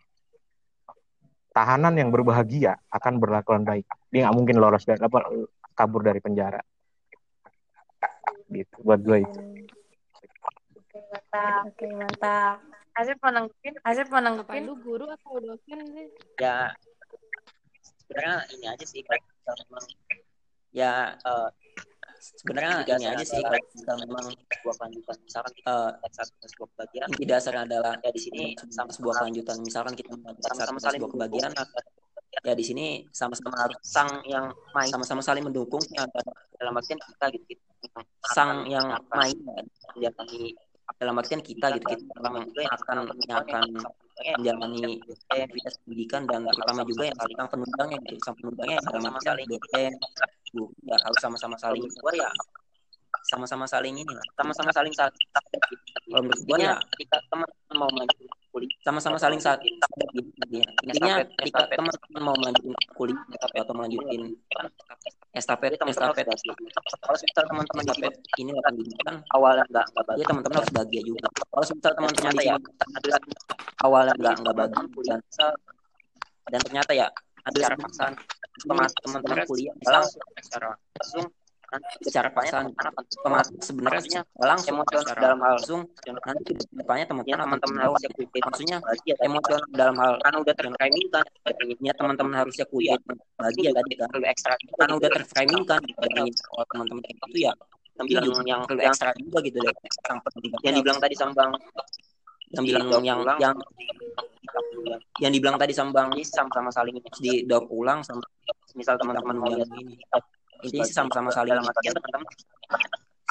Tahanan yang berbahagia akan berlakuan baik dia nggak mungkin lolos dari apa kabur dari penjara. Gitu buat gue itu. Mantap. Oke, mantap. Asep mau nanggepin? Asep mau nanggepin? lu guru atau dosen sih? ya sebenarnya ini aja sih kalau memang ya eh, sebenarnya ini aja sih kalau kita memang sebuah kelanjutan misalkan kita satu sebuah kebagian inti dasarnya adalah ya di sini sama sebuah kelanjutan misalkan kita melakukan sama saling sebuah kebagian ya di sini sama-sama harus sang yang main sama-sama saling mendukung ya, dalam artian kita gitu, gitu. sang yang main ya, menjalani dalam artian kita gitu kita memang yang akan yang akan menjalani aktivitas pendidikan dan terutama juga yang tentang penunjangnya gitu sang penunjangnya yang dalam artian bu. Ya harus sama-sama saling gua ya. Sama-sama saling ini lah. Sama-sama saling saling. Kalau menurut gua ya ketika teman mau kuliah sama-sama saling ya. intinya ketika teman-teman mau melanjutkan kuliah atau melanjutkan estafet estafet. kalau misal teman-teman estafet ini akan pendidikan awalnya nggak nggak bahagia teman-teman harus bahagia juga. Kalau misal teman-teman sini awalnya nggak nggak bahagia dan dan ternyata ya ada paksaan. Teman-teman kuliah langsung langsung secara paksaan teman sebenarnya langsung secara dalam hal langsung nanti depannya teman-teman teman-teman harus maksudnya emosional dalam hal kan udah terframing kan ya teman-teman harusnya kuliah bahagia tadi kan? perlu ekstra kan udah terframing kan dibandingin kalau teman-teman itu ya yang yang perlu ekstra juga gitu deh yang yang dibilang tadi sama bang. Yang bilang yang yang yang dibilang tadi sama bang. Ini sama-sama saling di daur ulang sama misal teman-teman mau lihat ini ini sih sama-sama saling dalam artian teman-teman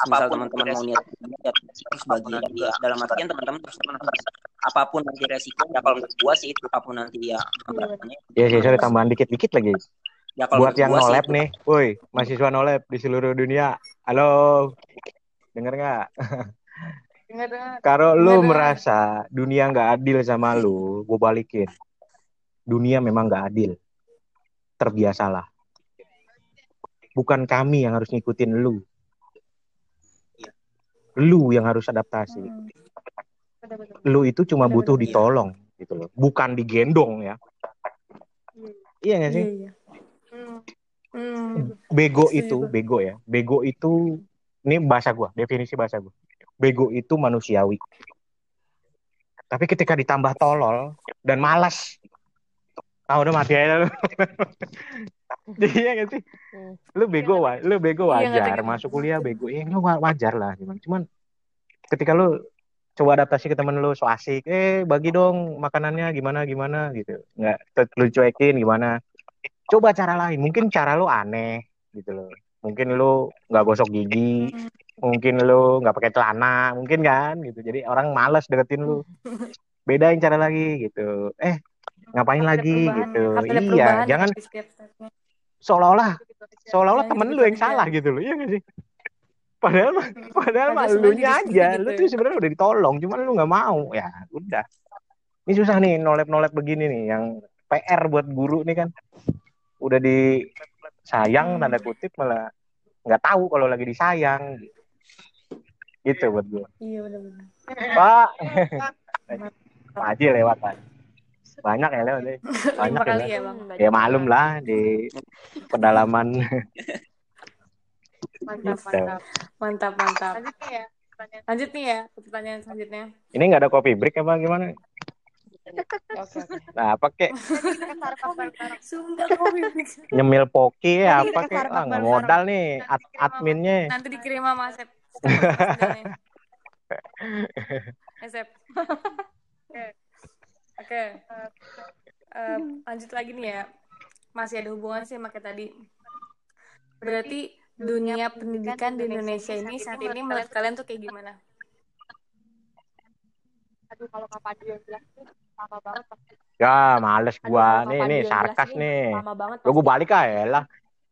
misal teman-teman mau niat ya terus bagian juga dalam artian teman-teman harus apa pun nanti resiko ya kalau menurut gua sih itu apa pun nanti ya Ya sih, sorry tambahan dikit-dikit lagi. ya kalau Buat yang nolep nih, woi, mahasiswa nolep di seluruh dunia. Halo, denger nggak? Kalau lu merasa dunia nggak adil sama lu, gue balikin. Dunia memang nggak adil. Terbiasalah. Bukan kami yang harus ngikutin lu. Lu yang harus adaptasi. Lu itu cuma butuh Iya. ditolong gitu loh. Bukan digendong ya. Iya nggak sih? Iya, iya. Hmm. Bego Setuju itu, bego ya. Bego itu ini bahasa gua, definisi bahasa gua. Bego itu manusiawi. Tapi ketika ditambah tolol dan malas, ah udah mati aja [LAUGHS] lu. [LAUGHS] Jadi ya nggak sih? Hmm. Lu bego, wa- lu bego Iya, wajar. ngerti. Masuk kuliah bego, ya lu wa- wajar lah. Cuman, cuman ketika lu coba adaptasi ke temen lu so asik, eh bagi dong makanannya gimana gimana gitu. Nggak lu cuekin gimana. Coba cara lain. Mungkin cara lu aneh gitu loh. Mungkin lu nggak gosok gigi, mungkin lu nggak pakai celana, mungkin kan gitu. Jadi orang males deketin lu. [LAUGHS] Bedain cara lagi gitu. Eh ngapain lagi gitu. Iya, perubahan jangan. Seolah-olah seolah-olah temen gitu lu yang salah gitu loh. Iya gak sih? Padahal mah padahal mah lu nya aja, lu gitu tuh ya. sebenarnya udah ditolong, cuman lu nggak mau. Ya, udah. Ini susah nih nolep-nolep begini nih yang PR buat guru nih kan. Udah disayang Hmm. tanda kutip malah nggak tahu kalau lagi disayang. Gitu buat gua. Iya benar-benar. Pak. [LAUGHS] Pak Haji lewat Pak. Banyak ya lewat [LAUGHS] deh. Banyak ya. kali ya bang. Ya malum lah di [LAUGHS] pedalaman Mantap, Gitu. mantap. Mantap mantap. Lanjut nih ya. pertanyaan. Lanjut nih ya pertanyaan selanjutnya. Ini nggak ada coffee break apa gimana? Nah, apa kek? [LAUGHS] Sumpah bibik. Nyemil poki ya, apa kek? Ah, modal nih ad adminnya. Nanti dikirim sama Asep. Sekarang sebenarnya. Asep. Oke. Eh, lanjut lagi nih ya. Masih ada hubungan sih sama kayak tadi. Berarti dunia pendidikan di Indonesia ini saat ini menurut kalian tuh kayak gimana? Aduh, kalau Kak Padi yang bilang tuh lama banget pasti. Ya, males Aduh, gua. kalau Nih, nih sarkas nih. Lama banget. Lu gua balik aja lah.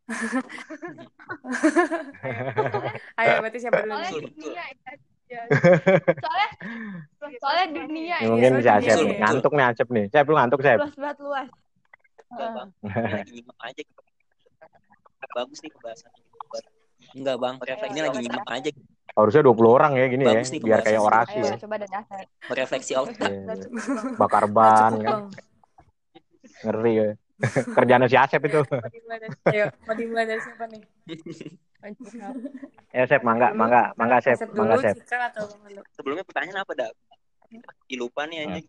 [LAUGHS] [LAUGHS] Ayo, berarti siapa dulu Soalnya nih? dunia ya. [LAUGHS] Soalnya soalnya dunia Ini ya. mungkin si iya, Asep iya. nih. ngantuk nih Asep nih. Asep lu ngantuk, Asep. Luas banget luas. Enggak, Bang. Ini lagi nyimak aja gitu. Bagus nih pembahasannya. Enggak, Bang. Ini lagi nyimak aja gitu. Harusnya 20 orang ya gini ya, Bagus nih biar kayak pembahasan. orasi Ayo ya. coba Asep. Merefleksi otak. Iya, iya. Bakar ban kan. Ngeri ya. Kerjaan si Asep itu. Ayo, mau dimulai dari siapa nih? Ya, Asep, mangga, mangga, mangga Asep, Asep dulu, mangga Asep. Sebelumnya pertanyaan apa, Dak? Ih, lupa nih anjing.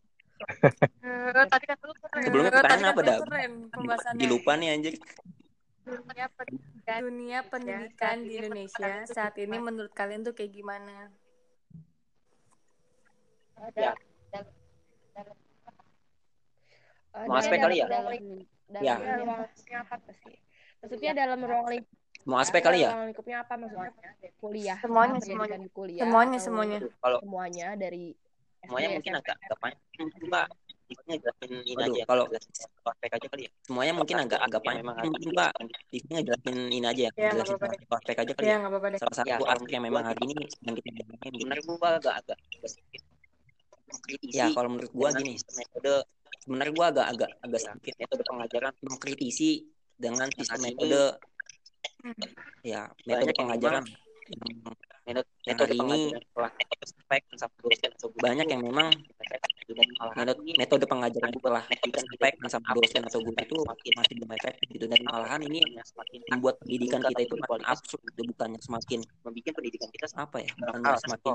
Eh, tadi kan lu keren. Sebelumnya Eh, pertanyaan apa, kan. Ih, lupa nih anjing. Dunia pendidikan. Dunia pendidikan di Indonesia saat ini menurut kalian tuh kayak gimana? Ya. Eh, Mau aspek kali ya? Dalam- dalam Ya. ini apa sih? Maksudnya dalam ruang lingkup Mau aspek kali ya? Ruang lingkupnya apa maksudnya? Kuliah. Semuanya, semuanya. di kuliah. Semuanya, semuanya. Kalau Semuanya dari semuanya mungkin agak agak panjang. Mbak, Divnya jelasin ini aja. Kalau aspek aja kali ya. Semuanya mungkin agak agak panjang. Mungkin Mbak, Divnya ngejelasin ini aja ya. Ya, nggak Jelasin aspek aja kali Ya ya. deh. Salah satu aspek yang memang hari ini sedang kita jalani. Sebenarnya gua agak agak. Ya, kalau menurut gua gini, metode sebenarnya gua agak agak agak sedikit metode pengajaran mengkritisi dengan sistem metode. Ya metode pengajaran yang metode hari ini banyak yang memang metode, metode pengajaran setelah spek sama dosen atau guru itu masih belum efektif gitu. Dan malahan ini membuat pendidikan kita itu paling absurd gitu bukannya semakin membuat pendidikan kita apa ya bukannya semakin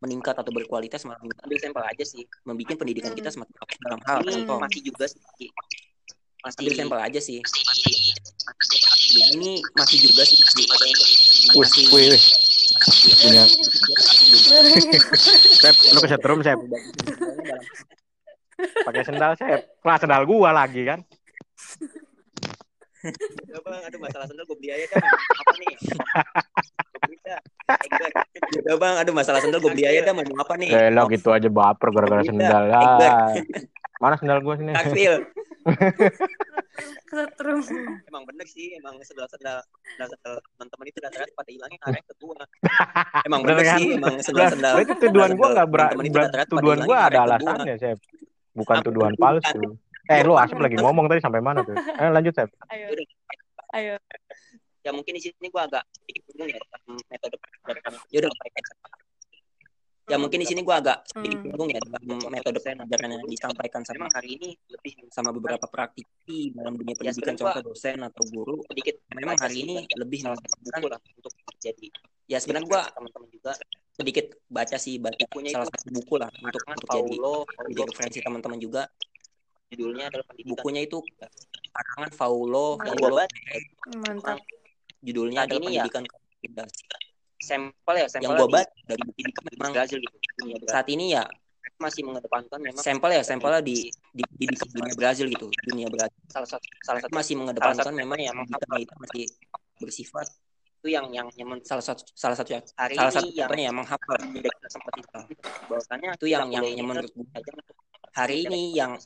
meningkat atau berkualitas malah ambil sampel aja sih. membuat pendidikan kita semakin absurd dalam hal Hmm. contoh. masih juga sih. Masih ambil sampel aja sih. Ini masih juga sih Wih, wih, wih. Dunia. Iya. Sep, lu kesetrum, Sep. Pakai sendal, Sep. Lah, sendal gua lagi kan. Ya bang, aduh masalah sendal gue beli aja dah. Apa nih? Gue. Ya bang, aduh masalah sendal gue beli aja dah mau apa nih? Eh lo gitu aja baper gara-gara sendal lah. Mana sendal gua sini? Takfil. Kesetrum Emang bener sih, emang sendal-sendal sendal teman-teman itu rata-rata pada hilangnya karena kedua. Emang bener Bener kan? sih, emang sendal-sendal. berarti tuduhan gua nggak ber, teman-teman itu ber- rata-rata pada tuduhan gua ada alasannya, Sep. Bukan Apa? tuduhan palsu. Eh, lu asap lagi ngomong tadi sampai mana tuh? Eh, lanjut, Sep. ayo ayo Ya mungkin di sini gua agak sedikit bingung ya metode yang Yaudah. Ya mungkin di sini gua agak sedikit Hmm. bingung ya dalam metode pengajaran yang disampaikan sama hari ini lebih sama beberapa praktisi dalam dunia pendidikan contoh dosen atau guru sedikit memang hari ini lebih buku lah untuk jadi ya sebenarnya gua teman-teman juga sedikit baca sih baca salah satu buku lah untuk untuk jadi jadi referensi teman-teman juga. Judulnya adalah bukunya itu karangan Paulo Paulo mantap. Judulnya adalah pendidikan komunitas sampel ya sampel yang gua baca dari buku itu memang Brazil gitu. Saat ini ya masih mengedepankan memang sampel ya sampelnya di di, di, di dunia Brazil gitu dunia Brazil. Salah satu salah satu masih mengedepankan memang yang pendidikan itu masih bersifat itu yang yang yang salah satu salah satu hari salah satu contohnya yang menghafal. tidak sempat itu bahwasanya itu yang yang, yang menurut gue hari ini yang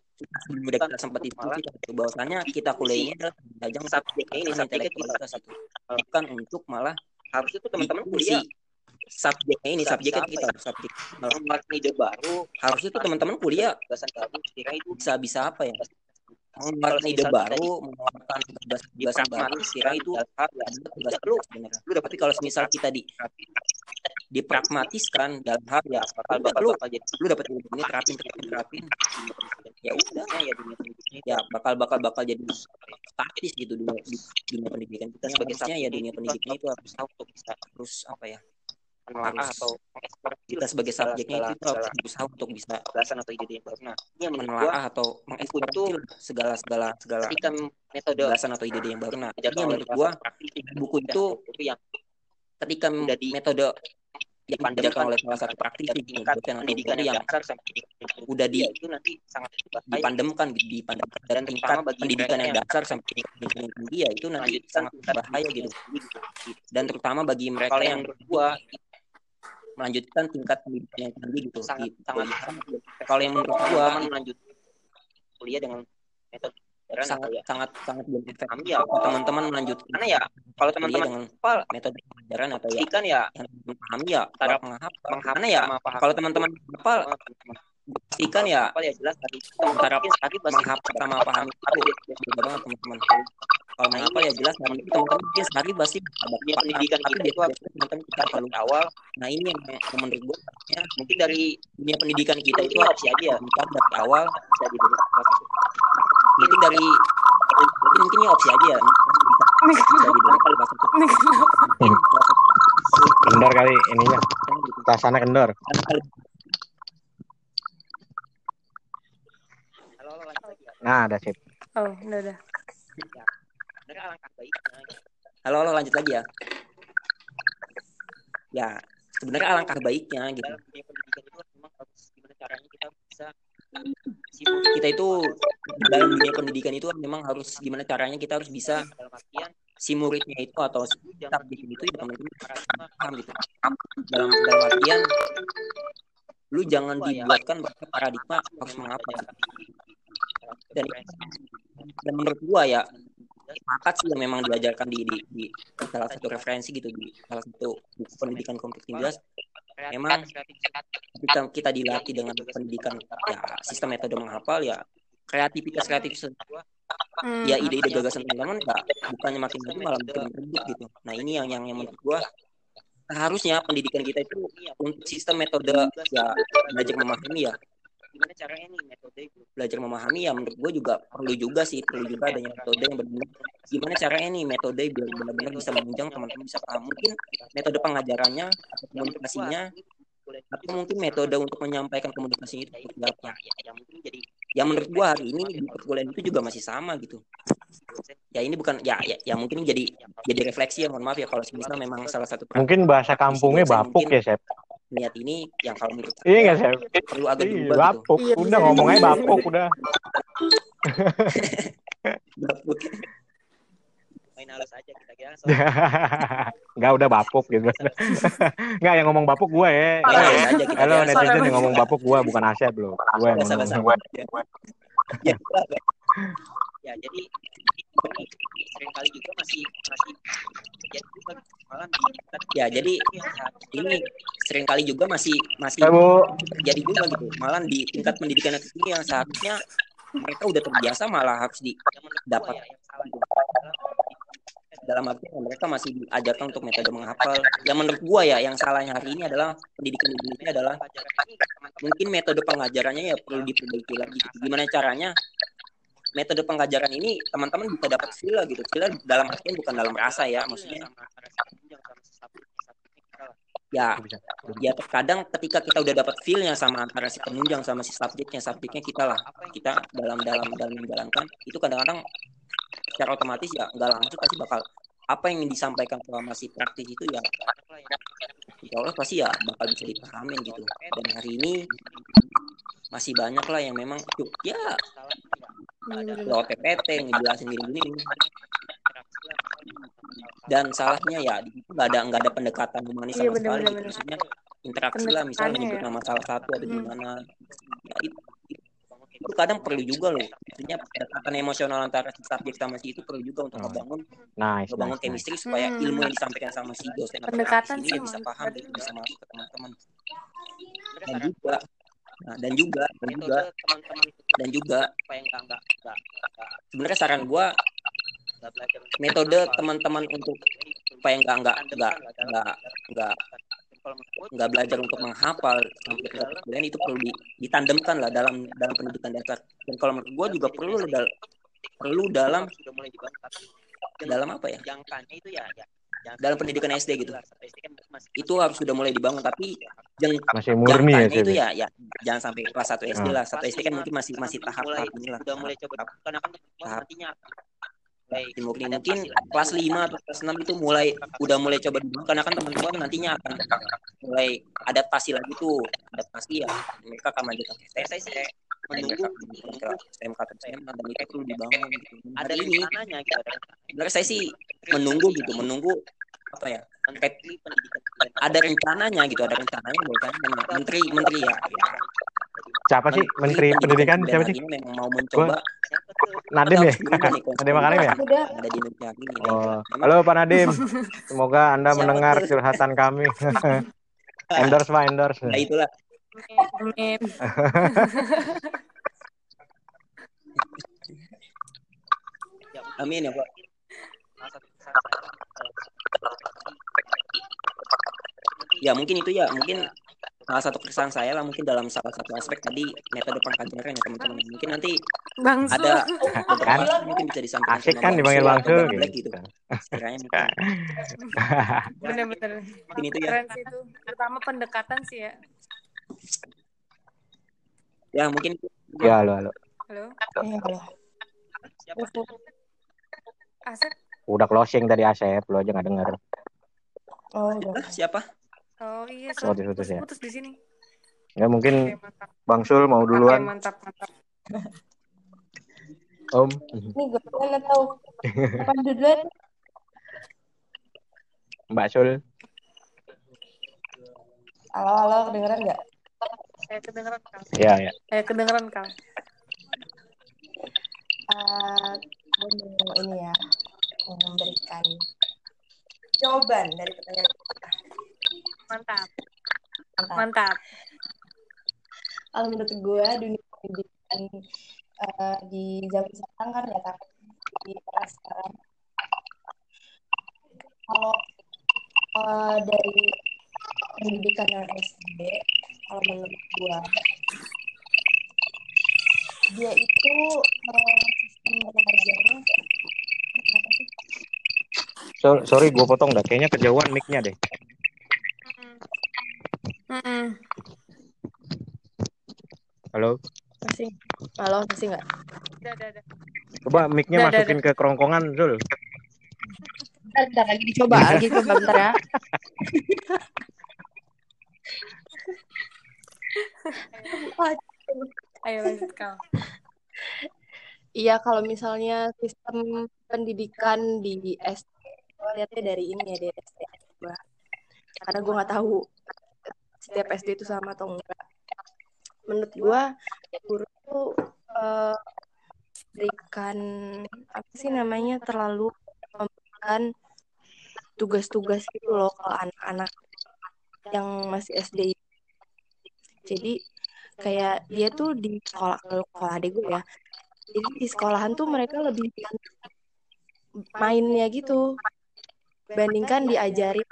sudah kita sempat itu itu bahwasanya kita kuliahnya adalah ajang subjeknya ini itu bukan untuk malah harusnya tuh teman-teman kuliah subjeknya ini subjeknya kita subjek membuat ide baru. Harusnya tuh teman-teman kuliah kira itu bisa bisa apa ya mengeluarkan ide baru mengeluarkan tugas-tugas baru kira itu adalah tugas lu lu tapi kalau misal kita di dipragmatiskan dalam hal ya bakal bakal lu lu dapat ilmu ini terapin terapin terapin ya udah. Ya dunia pendidikan. Ya bakal bakal bakal jadi statis gitu dunia dunia pendidikan kita. Sebagai ya dunia pendidikan itu harus tahu untuk bisa terus apa ya harus atau kita sebagai subjeknya itu harus berusaha untuk bisa belasan atau ide yang baru. Nah ini menelaah atau mengeksploitasi segala segala segala metode belasan atau ide yang baru. Nah jadi yang menurut gua buku itu yang ketika di metode yang dipandakan oleh salah satu praktisi di atau guru yang udah di itu nanti sangat dipandemkan dipandemkan. Dan tingkat pendidikan yang dasar sampai pendidikan tinggi ya itu nanti sangat berbahaya gitu. dan terutama bagi mereka yang berdua melanjutkan tingkat pendidikan yang tinggi gitu. Sangat sangat kalau yang menurut gua melanjut kuliah dengan metode sangat sangat sangat belum efektif ya teman-teman melanjutkan karena ya kalau teman-teman dengan metode pelajaran atau ya kan ya yang pahami ya cara menghafal. karena ya kalau teman-teman hafal pastikan ya ya jelas dari cara menghafal sama paham. itu beda banget teman-teman. kalau menghafal ya jelas dari itu teman-teman. mungkin sehari pasti dunia pendidikan kita itu teman-teman kita perlu awal. Nah ini yang, menurut gue ya, mungkin dari dunia pendidikan kita itu opsi aja. ya dari awal. Bisa di mungkin dari mungkin mungkin ini opsi aja ya. Bisa bahasa Kendor kali ininya. Rasanya kendor. Nah, ada sip. oh udah udah Halo, halo lanjut lagi ya. Ya, sebenarnya alangkah baiknya gitu. Kita itu dalam dunia pendidikan itu memang harus gimana caranya kita harus bisa si muridnya itu atau si subjek itu ya teman-teman paham gitu. Dalam dalam artian lu jangan dibuatkan paradigma harus mengapa dan dan menurut gua ya sepakat sih yang memang diajarkan di, di, di salah satu referensi gitu di salah satu buku pendidikan jelas memang ketika kita dilatih dengan pendidikan ya sistem metode menghafal ya kreativitas kreativitas Hmm, ya ide-ide gagasan teman-teman ya bukannya makin maju malah makin redup gitu. Nah ini yang yang, yang menurut gua harusnya pendidikan kita itu untuk sistem metode ya belajar memahami ya gimana caranya nih metode belajar memahami ya menurut gue juga perlu juga sih perlu juga adanya metode yang benar gimana caranya nih metode biar benar-benar bisa menunjang teman-teman bisa paham. Mungkin metode pengajarannya atau komunikasinya atau mungkin metode untuk menyampaikan komunikasinya itu seperti apa. Ya mungkin jadi ya menurut gua hari ini di perkuliahan itu juga masih sama gitu. Ya ini bukan ya ya, ya mungkin jadi jadi refleksi ya mohon maaf ya kalau misalnya memang salah satu Mungkin bahasa kampungnya bapuk ya, Sep. Niat ini yang kalau menurut Iya nggak, Sep? perlu agak Iya, diubah gitu bapuk. Iya, Udah ngomongnya bapuk udah. [LAUGHS] Bapuk. halus aja kita kira Enggak [LAUGHS] udah bapuk gitu. [LAUGHS] Enggak yang ngomong bapuk gue ya. Ya, halus aja kita Halo netizen yang ngomong bapuk gue bukan Asep loh. Gue yang ngomong. ya, ya jadi sering kali juga masih masih ya, juga malah di- ya jadi ini sering kali juga masih masih Bu. terjadi juga gitu. Malah di tingkat pendidikan ini yang seharusnya mereka udah terbiasa malah harus didapat dalam arti mereka masih diajarkan untuk metode menghafal. Yang menurut gua ya yang salahnya hari ini adalah pendidikan di Indonesia adalah mungkin metode pengajarannya ya perlu diperbaiki lagi. Gitu. gimana caranya metode pengajaran ini teman-teman bisa dapat feel lah gitu. Feel dalam artian bukan dalam rasa ya maksudnya ya ya terkadang ketika kita udah dapat feel-nya sama antara si penunjang sama si subjeknya subjeknya kita lah kita dalam dalam dalam menjalankan itu kadang-kadang secara otomatis ya nggak langsung pasti bakal apa yang disampaikan selama si praktis itu ya insya Allah pasti ya bakal bisa dipahamin gitu dan hari ini masih banyak lah yang memang yuk, ya lewat PPT ngejelasin gini-gini dan salahnya ya di situ nggak ada nggak ada pendekatan humanis Iya, sama sekali bener-bener. gitu. maksudnya interaksi lah misalnya Pendekatannya nyebut ya. nama salah satu atau Hmm. gimana ya, itu, itu kadang perlu juga loh maksudnya pendekatan emosional antara si subjek sama si itu perlu juga untuk Hmm. ngebangun Nice, ngebangun nice, nice. chemistry supaya Hmm. ilmu yang disampaikan sama si dosen Pendekatan ini bisa paham gitu, bisa masuk ke teman-teman dan juga nah, dan juga dan juga dan juga sebenarnya saran gua metode teman-teman untuk supaya nggak nggak nggak nggak nggak nggak belajar untuk menghafal sampai ke level kalian itu perlu di- ditandemkan lah dalam dalam pendidikan dasar. Dan kalau menurut gua juga perlu dal- perlu dalam dalam apa ya? dalam pendidikan SD gitu. itu harus sudah mulai dibangun tapi yang Masih murni ya, jangkanya itu ya ya jangan sampai kelas 1 SD lah. 1 SD kan mungkin masih masih tahap tahap mulai coba karena kan tahap mungkin mungkin kelas 5 atau kelas 6 itu mulai udah mulai coba dibangun karena kan teman-teman nantinya akan mulai adaptasi lagi tuh. Adaptasi ya mereka akan melanjutkan ke STS menunggu ke SMK atau SMA dan itu perlu dibangun gitu. ada ini sebenarnya saya sih menunggu gitu menunggu apa ya? Ada rencananya gitu ada rencananya bukan menteri menteri ya, ya. Siapa sih Menteri Pendidikan? Siapa sih? memang mau mencoba Nadim ya? [LAUGHS] Nadim Makarim ya? Yang ada di Indonesia Oh, halo Pak Nadim. [LAUGHS] Semoga Anda Siapa mendengar curhatan kami. [LAUGHS] endorse Pak, endorse. ya itulah Amin. amin ya pak ya mungkin itu ya mungkin salah satu keresahan saya lah mungkin dalam salah satu aspek tadi metode pengajaran ya teman-teman mungkin nanti Bang Sul. ada beberapa Kan? mungkin bisa disampaikan Asik kan dipanggil Sul Bang atau Sul Bang Black gitu. gitu sekiranya mungkin [LAUGHS] Bener-bener. mungkin itu ya itu. Terutama pendekatan sih ya. ya mungkin Ya, halo, halo. Halo. Iya, halo. Asep. Udah closing tadi Asep, lu aja nggak denger. Oh, udah. Siapa Oh iya, Oh, Sul. diputus ya. Putus di sini. Ya mungkin Oke. Bang Sul mau Oke, duluan. mantap, mantap. [LAUGHS] Om. Ini gue duluan atau apa duluan? Mbak Sul. Halo, halo, kedengeran nggak? Saya kedengeran Kal. Ya, ya. Saya kedengeran Kal. Eh, gue mau ini ya, mau memberikan jawaban dari pertanyaan kita. Mantap. Mantap. Mantap. Kalau menurut gue dunia pendidikan eh, di zaman sekarang kan ya tapi di era sekarang kalau eh, dari pendidikan yang SD kalau menurut gue dia itu eh, sistem belajarnya apa sih? So, sorry gue potong dah. Kayaknya kejauhan mic-nya deh. Mm-mm. Halo. Masih? Halo, masih nggak? Udah, udah, udah. Coba mic-nya masukin ke kerongkongan, Zul. Bentar, bentar lagi dicoba, [LAUGHS] lagi coba bentar ya. [LAUGHS] Ayo lanjut Kal. Iya, kalau misalnya sistem pendidikan di SD, lihatnya dari ini ya, dari SD. Gua. Karena gue nggak tahu setiap SD itu sama atau enggak. Menurut gue, guru tuh eh, berikan apa sih namanya terlalu memberikan tugas-tugas gitu loh ke anak-anak yang masih SD. Jadi kayak dia tuh di sekolah kalau sekolah adik gue ya. Jadi di sekolahan tuh mereka lebih mainnya gitu bandingkan diajari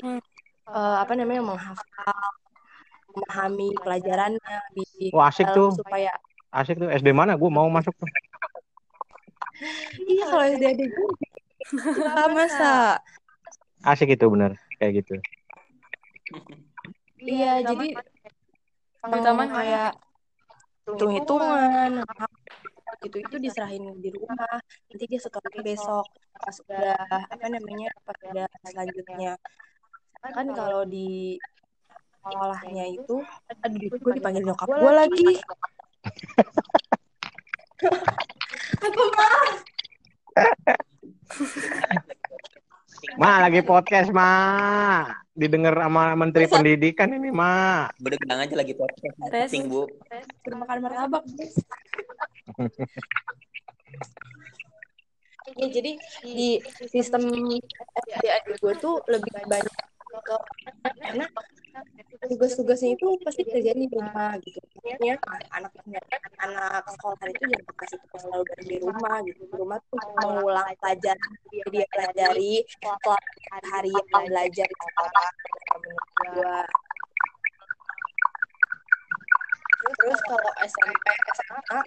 Hmm. Eh, apa namanya menghafal memahami pelajarannya di Wah, asik dalam tuh. supaya Asik tuh. SD mana? Gue mau masuk tuh. iya kalau SD adik gue sama sa Asik itu bener. Kayak gitu. iya jadi Di taman mana? kayak hitung-hitungan gitu itu diserahin di rumah nanti dia setornya besok pas udah apa namanya pas udah selanjutnya kan kalau di sekolahnya itu aduh gue dipanggil nyokap gue lagi apa mah Ma lagi podcast, Ma. Didengar sama Menteri Masa? Pendidikan ini, Ma. Bilang aja lagi podcast. Penting, Bu. makan martabak ya jadi di sistem SD adik gue tuh lebih banyak karena tugas-tugasnya itu pasti terjadi di rumah gitu. Maksudnya anak anak sekolah itu jangan kasih tugas selalu dari di rumah gitu. Di rumah tuh mengulang pelajaran yang dia pelajari setelah hari yang belajar di sekolah menurut gue terus kalau SMP SMA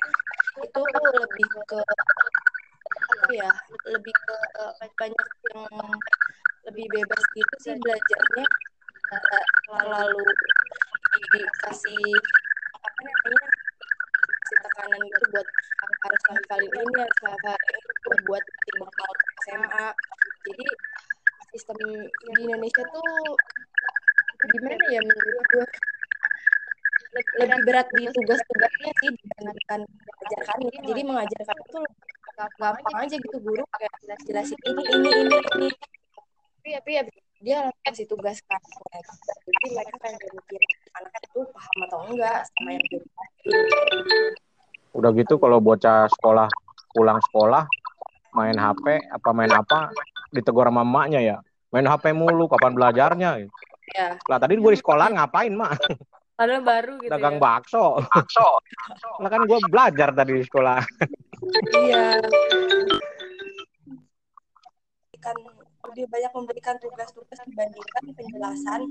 itu lebih ke apa ya lebih ke eh, banyak yang lebih bebas gitu sih belajarnya. Nggak terlalu dikasih apa namanya kasih tekanan gitu buat harus hafalin ini harus hafalin itu buat bekal SMA jadi sistem di Indonesia tuh gimana ya menurut gue lebih berat di tugas-tugasnya sih dibandingkan mengajarkannya jadi mengajarkan itu gampang aja gitu guru kayak jelasin ini ini ini ini tapi tapi ya dia kasih tugas kan jadi mereka kan mikir anak itu paham atau enggak sama yang dia Udah gitu kalau bocah sekolah pulang sekolah main HP apa main apa ditegur sama emaknya ya. Main HP mulu kapan belajarnya? ya Lah tadi gue di sekolah ngapain, Mak? Padahal baru gitu Dagang ya. bakso. Bakso. Lah kan gue belajar tadi di sekolah. iya [LAUGHS] kan lebih banyak memberikan tugas-tugas dibandingkan penjelasan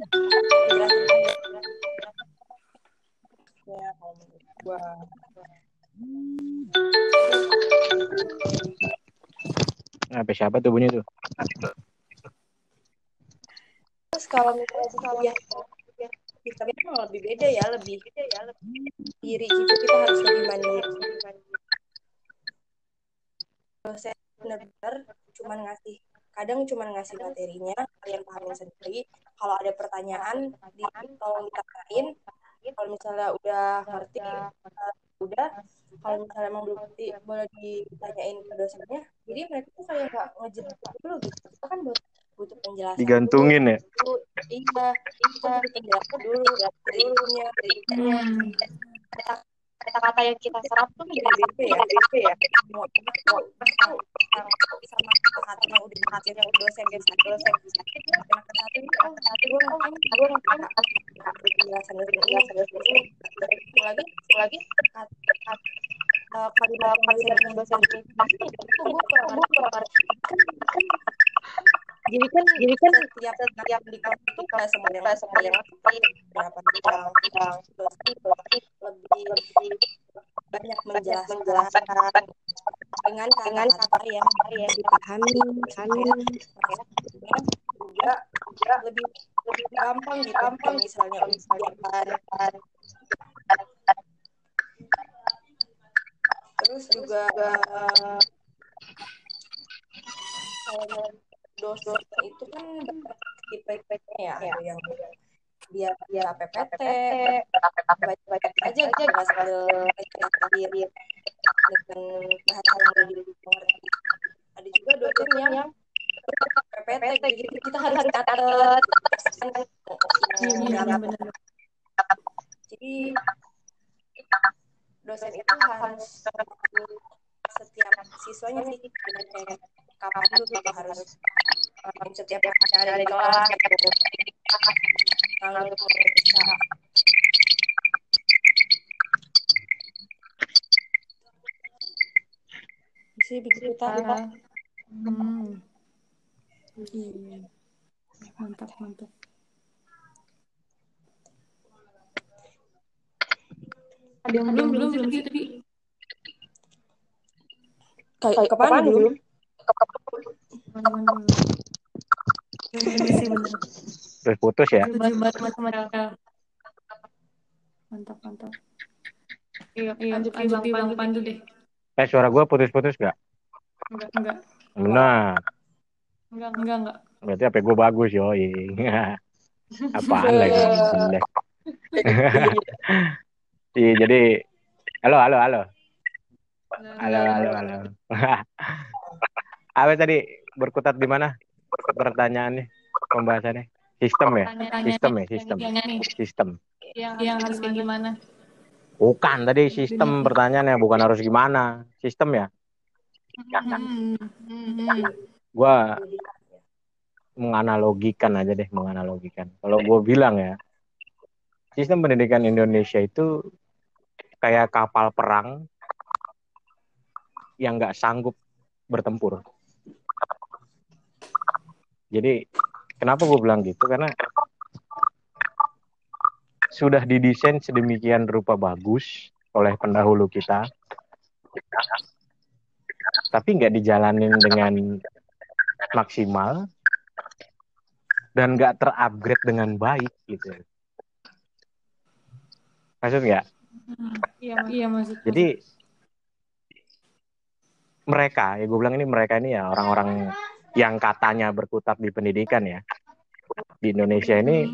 ya kalau menurut gua HP siapa tuh bunyi tuh? terus kalau misalnya kuliah sistemnya memang lebih beda ya lebih beda ya lebih diri gitu kita harus lebih mandiri dosen benar-benar cuman ngasih kadang cuman ngasih materinya kalian pahamin sendiri. Kalau ada pertanyaan di tolong ditanyain kalau misalnya udah ngerti eh, udah. Kalau misalnya emang belum ngerti boleh ditanyain ke dosennya. Jadi mereka tuh kayak nggak ngejelasin dulu gitu. Kita kan butuh butuh penjelasan Digantungin ya. iya kita butuh penjelasan dulu dari itunya dari itunya Hmm. Kata-kata yang kita serap tuh ya beda ya semua semua tahu sama kata yang udah diajar yang udah dosen dosen dosen anak ke satu itu oh satu gue ngapain gue ngapain penjelasan dari penjelasan dari dosen lagi lagi kalimat kalimat yang dosen itu itu gue kurang kurang jadi kan jadi kan setiap setiap di kelas itu nggak semuanya nggak semuanya ngerti berapa yang dosen lebih lebih banyak menjelaskan dengan dengan kata yang yang dipahami dipahami juga juga lebih lebih gampang gampang misalnya ujian terus juga eh, kalau dosen itu kan tipe-tipenya ya. Ada yang biar biar PPT baca-baca aja gitu nggak sambil akhir dengan bahasa yang udah dimengerti ada juga dosen yang yang PPT gitu. kita harus catat. Iya, benar-benar. jadi dosen itu harus setiap siswanya sih. Kapan dulu gitu harus um, setiap ada di kelas gitu kalau bisa sih begitu tadi. Hmm. Iya. Mantap, mantap. Ada yang Belum, belum, belum sih tadi. kayak kapan belum. Bener sih, bener. Terus putus ya. Mantap, mantap. Iya, Iya, lanjut lanjut di di Bang Pandu deh. Eh suara gue putus-putus gak? Enggak, enggak. Benar. Enggak, enggak, enggak. Berarti HP gue bagus yoi. [LAUGHS] Apaan lagi? [LAUGHS] Iya jadi halo halo halo halo halo halo. [LAUGHS] Apa tadi berkutat di mana? Pertanyaannya, pembahasannya. Sistem ya? Sistem ya, sistem. Sistem. yang, yang harus kayak gimana? Bukan tadi sistem pertanyaannya, bukan harus gimana. Sistem ya. Hmm. Hmm. Gua menganalogikan aja deh, menganalogikan. Kalau gue bilang ya, sistem pendidikan Indonesia itu kayak kapal perang yang nggak sanggup bertempur. Jadi kenapa gue bilang gitu? Karena sudah didesain sedemikian rupa bagus oleh pendahulu kita, tapi nggak dijalanin dengan maksimal dan nggak terupgrade dengan baik gitu. Maksud nggak? Iya, iya maksud. Jadi mereka, ya gue bilang ini mereka ini ya orang-orang yang katanya berkutat di pendidikan ya di Indonesia ini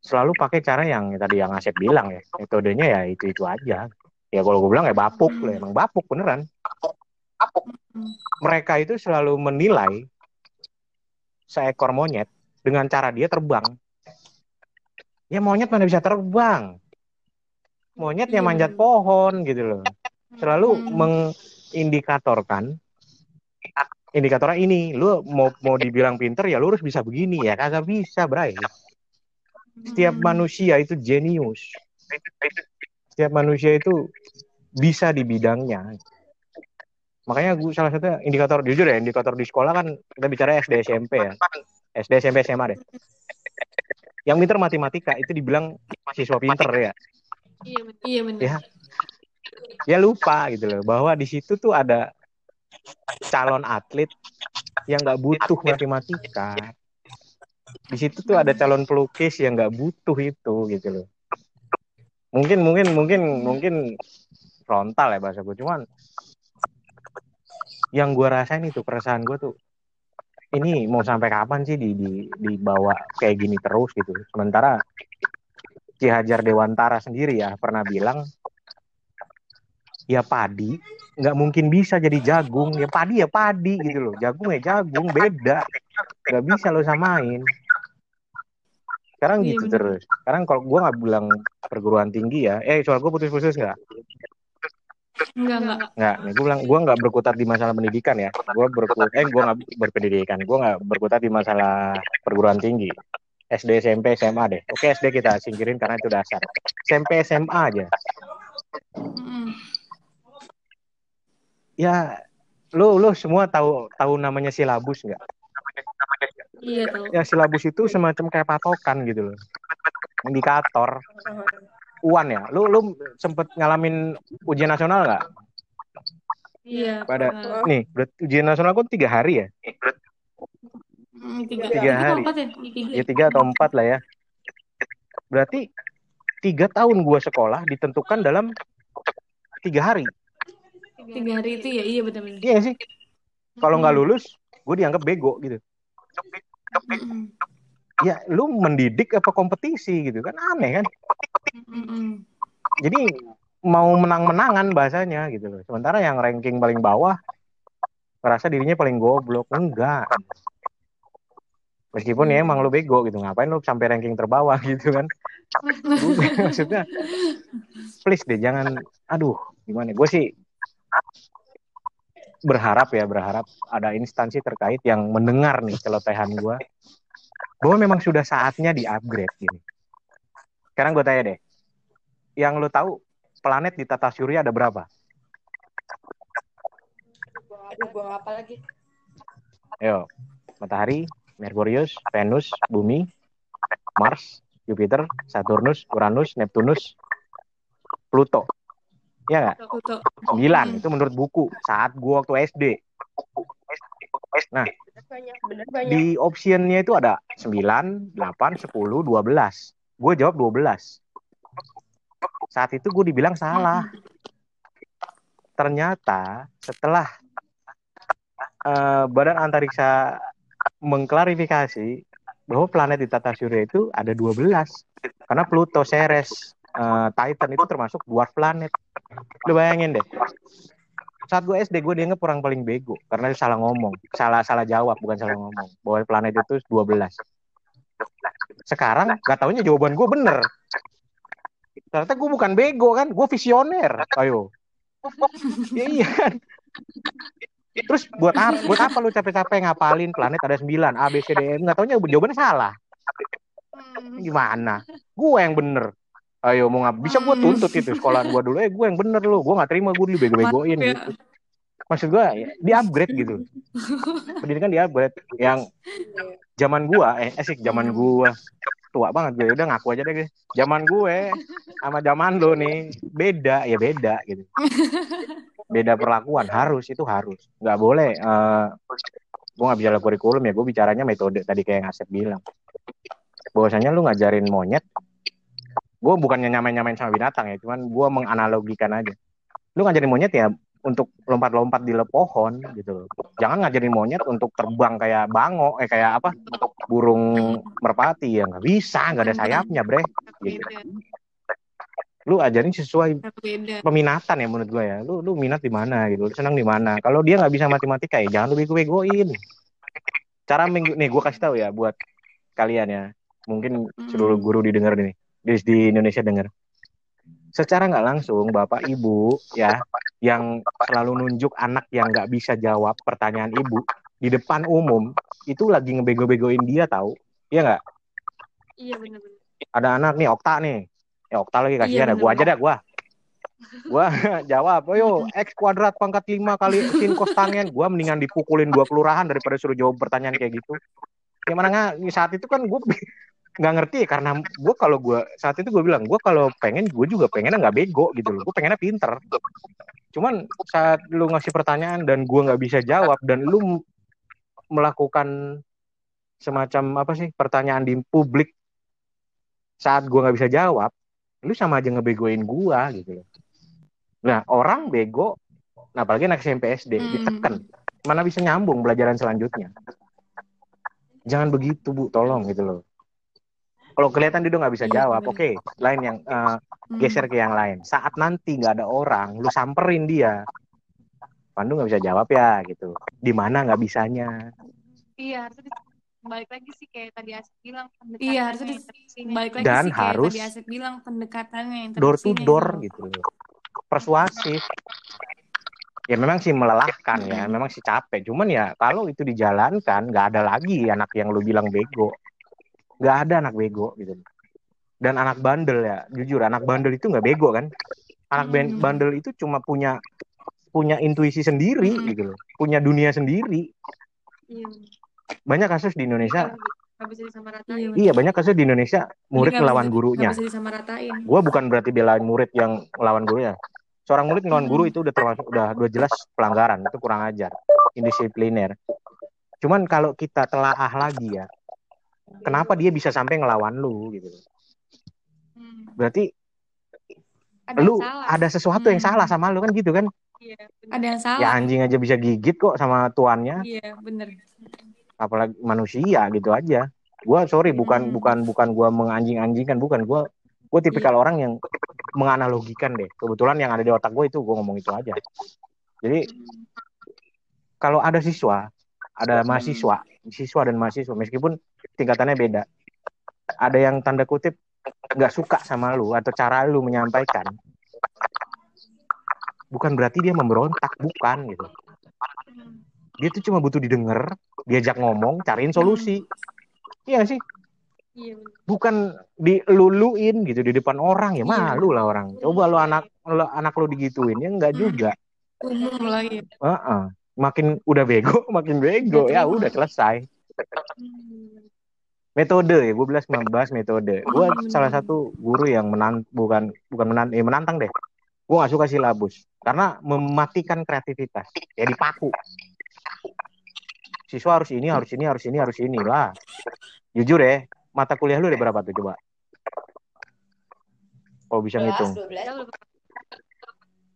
selalu pakai cara yang tadi yang Asep bilang ya metodenya ya itu itu aja. Ya kalau gue bilang ya bapuk lah, emang bapuk beneran. Mereka itu selalu menilai seekor monyet dengan cara dia terbang. Ya monyet mana bisa terbang? Monyet yang manjat pohon gitu loh. Selalu mengindikatorkan indikatornya ini, lu mau mau dibilang pinter ya lu harus bisa begini ya, kagak bisa, Bray. Setiap manusia itu jenius. Setiap manusia itu bisa di bidangnya. Makanya gue salah satu indikator jujur ya, indikator di sekolah kan kita bicara SD SMP ya. SD SMP SMA deh. Yang pinter matematika itu dibilang mahasiswa pinter ya. Iya, bener. Iya. Ya. Ya lupa gitu loh bahwa di situ tuh ada calon atlet yang nggak butuh matematika. Di situ tuh ada calon pelukis yang nggak butuh itu gitu loh. Mungkin mungkin mungkin mungkin frontal ya bahasa gue cuman yang gue rasain itu perasaan gue tuh ini mau sampai kapan sih di, di dibawa kayak gini terus gitu. Sementara Ki Hajar Dewantara sendiri ya pernah bilang ya padi. Nggak mungkin bisa jadi jagung. Ya padi ya padi gitu loh. Jagung ya jagung. Beda. Nggak bisa lo samain. Sekarang Iya, gitu bener. terus. Sekarang kalau gue nggak bilang perguruan tinggi ya. Eh soal gue putus-putus nggak? Enggak, enggak. nggak. Gue bilang gue nggak berkutat di masalah pendidikan ya. Gue berkutat eh gue nggak berpendidikan. Gue nggak berkutat di masalah perguruan tinggi. SD SMP SMA deh. Oke SD kita singkirin karena itu dasar. SMP SMA aja. Ya lu lu semua tahu tahu namanya silabus nggak Iya, tahu. ya silabus itu semacam kayak patokan gitu loh indikator uan ya lu lu sempet ngalamin ujian nasional nggak Iya. pada pernah. nih berarti ujian nasional kan tiga hari ya Mm, tiga. Tiga atau hari. empat ya? Tiga. ya tiga atau empat lah ya berarti tiga tahun gua sekolah ditentukan dalam tiga hari Tiga hari itu ya, iya benar-benar. iya sih. Kalau nggak lulus gue dianggap bego gitu. Mm-mm. ya lu mendidik apa kompetisi gitu kan? Aneh kan? Mm-mm. jadi mau menang-menangan bahasanya gitu loh. Sementara yang ranking paling bawah merasa dirinya paling goblok. Enggak. Meskipun ya emang lu bego gitu. Ngapain lu sampai ranking terbawah [LAUGHS] gitu kan? [LAUGHS] Maksudnya please deh jangan. Aduh gimana? Gue sih berharap ya berharap ada instansi terkait yang mendengar nih celotehan gue bahwa memang sudah saatnya di upgrade gini sekarang gue tanya deh yang lu tahu planet di tata surya ada berapa Aduh, ngapa lagi? Ayo, matahari, Merkurius, Venus, Bumi, Mars, Jupiter, Saturnus, Uranus, Neptunus, Pluto. Ya nggak? Pluto. Sembilan. Itu menurut buku. Saat gua waktu SD. Nah, Banyak, bener banyak. di optionnya itu ada 9, 8, 10, 12. Gue jawab 12. Saat itu gue dibilang salah. Ternyata setelah eh, Badan Antariksa mengklarifikasi bahwa planet di tata surya itu ada 12. Karena Pluto, Ceres, eh, Titan itu termasuk dwarf planet. Lu bayangin deh. Saat gue SD gue dianggap orang paling bego karena dia salah ngomong, salah salah jawab bukan salah ngomong bahwa planet itu 12. Sekarang gak taunya jawaban gue bener. Ternyata gue bukan bego kan, gue visioner. Ayo. ya iya kan. Terus buat apa, buat apa lu capek-capek ngapalin planet ada 9 A B C D E? Nggak taunya jawabannya salah. Gimana? Gue yang bener. Ayo mau ngap bisa gue tuntut itu sekolahan gue dulu. Eh gue yang bener lu. Gue nggak terima gue dibego-begoin ya. gitu. Maksud gue ya, di upgrade gitu. Pendidikan di upgrade. Yang zaman gua eh asik zaman gua. Tua banget gue udah ngaku aja deh gue. zaman gue sama zaman lo nih beda. Ya beda gitu. Beda perlakuan. Harus itu harus. Nggak boleh eh gue nggak bicara kurikulum ya. Gue bicaranya metode tadi kayak yang Asep bilang. Bahwasanya lu ngajarin monyet gue bukannya nyamain-nyamain sama binatang ya cuman gue menganalogikan aja. Lu ngajarin monyet ya untuk lompat-lompat di pohon gitu loh. Jangan ngajarin monyet untuk terbang kayak bango eh kayak apa? Burung merpati ya nggak bisa nggak ada sayapnya bre. Gitu. Beda. lu ajarin sesuai peminatan ya menurut gue ya. Lu lu minat di mana gitu lu senang di mana. Kalau dia nggak bisa matematika ya jangan lu bego-begoin. Cara minggu nih gue kasih tahu ya buat kalian ya. Mungkin seluruh guru didengar nih di, di Indonesia dengar secara nggak langsung bapak ibu ya yang selalu nunjuk anak yang nggak bisa jawab pertanyaan ibu di depan umum itu lagi ngebego-begoin dia tahu? Iya nggak? Iya benar-benar. ada anak nih Okta nih. Ya Okta lagi kasihan Iya, ya. Gua aja dah gua. Gua [LAUGHS] jawab ayo x kuadrat pangkat 5 kali sin cos tangen gua mendingan dipukulin dua kelurahan daripada suruh jawab pertanyaan kayak gitu. Gimana nggak? Saat itu kan gua nggak ngerti ya karena gua kalau gua saat itu gua bilang gua kalau pengen gua juga pengennya nggak bego gitu loh gua pengennya pinter. Cuman saat lu ngasih pertanyaan dan gua nggak bisa jawab dan lu melakukan semacam apa sih pertanyaan di publik saat gua nggak bisa jawab lu sama aja ngebegoin gua gitu loh. Nah orang bego nah apalagi anak SMP SD Hmm. ditekan. Mana bisa nyambung pelajaran selanjutnya? Jangan begitu bu tolong gitu loh kalau kelihatan dia udah nggak bisa Iya, jawab oke lain yang Hmm. geser ke yang lain. Saat nanti nggak ada orang lu samperin dia. Pandu nggak bisa jawab ya gitu. Di mana nggak bisanya? Iya, harusnya di- balik lagi sih kayak tadi Asik bilang pendekatannya Iya, tersinya. Balik lagi Dan sih kayak harus tadi Asep bilang pendekatannya yang door to door gitu. gitu. Persuasif. Ya memang sih melelahkan ya memang sih capek. Cuman ya kalau itu dijalankan nggak ada lagi anak yang lu bilang bego nggak ada anak bego gitu. Dan anak bandel ya jujur anak bandel itu nggak bego kan? Anak Hmm. bandel itu cuma punya punya intuisi sendiri Hmm. gitu loh. Punya dunia sendiri. Iya, banyak kasus di Indonesia. Nggak bisa disamaratain. Iya, iya banyak kasus di Indonesia murid Jadi ngelawan bisa- gurunya. nggak bisa disamaratain. gue bukan berarti belain murid yang melawan gurunya seorang murid ngelawan guru itu udah termasuk udah udah jelas pelanggaran. Itu kurang ajar. Indisipliner. Cuman kalau kita telaah lagi ya kenapa dia bisa sampai ngelawan lu gitu Hmm. berarti Ada lu yang salah. ada sesuatu yang Hmm. salah sama lu kan gitu kan Iya. Ada yang ya salah. anjing aja bisa gigit kok sama tuannya Iya, bener. apalagi manusia gitu aja Gue sorry bukan bukan bukan gue menganjing-anjingkan bukan gue gue tipikal orang yang menganalogikan deh. Kebetulan yang ada di otak gue itu gue ngomong itu aja. Jadi kalau ada siswa, ada mahasiswa, siswa dan mahasiswa meskipun tingkatannya beda. Ada yang tanda kutip nggak suka sama lu atau cara lu menyampaikan. Bukan berarti dia memberontak, bukan gitu. Dia tuh cuma butuh didengar, diajak ngomong, cariin solusi. Iya nggak sih? Iya bukan diluluin gitu di depan orang ya Iya. malu lah orang coba lo anak lo anak lo digituin ya enggak juga Umum lagi. Heeh. makin udah bego [LAUGHS] makin bego ya udah selesai Hmm. Metode ya gue belas membahas metode gue Hmm. salah satu guru yang menan bukan bukan menan eh, menantang deh. Gue gak suka silabus karena mematikan kreativitas. Ya dipaku. Siswa harus ini harus ini harus ini harus ini lah. Jujur ya mata kuliah lu ada berapa tuh coba? Kalau bisa 12, ngitung. 12. Kita udah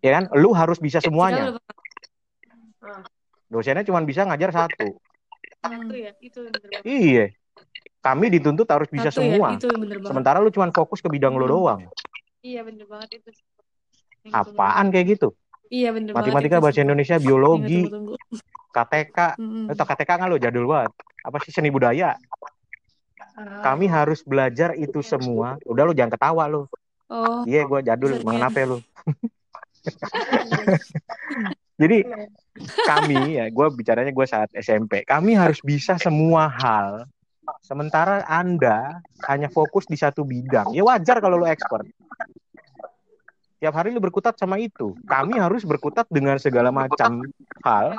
ya kan? Lu harus bisa semuanya. udah dosennya cuma bisa ngajar satu. Satu ya? Itu iya kami dituntut harus bisa Satu semua. ya, itu bener banget. sementara lu cuma fokus ke bidang lu Hmm. doang. Iya bener banget itu. Yang apaan kayak gitu. Iya bener matematika banget. bahasa Indonesia biologi KTK Hmm. atau KTK nggak lo jadul banget. Apa sih? Seni budaya. Kami harus belajar itu semua. udah lu jangan ketawa lu. Oh, iya gue jadul mengenapa lu. [LAUGHS] Jadi kami ya gue bicaranya gue saat SMP kami harus bisa semua hal sementara anda hanya fokus di satu bidang. Ya wajar kalau lu expert. Tiap hari lu berkutat sama itu. Kami harus berkutat dengan segala macam hal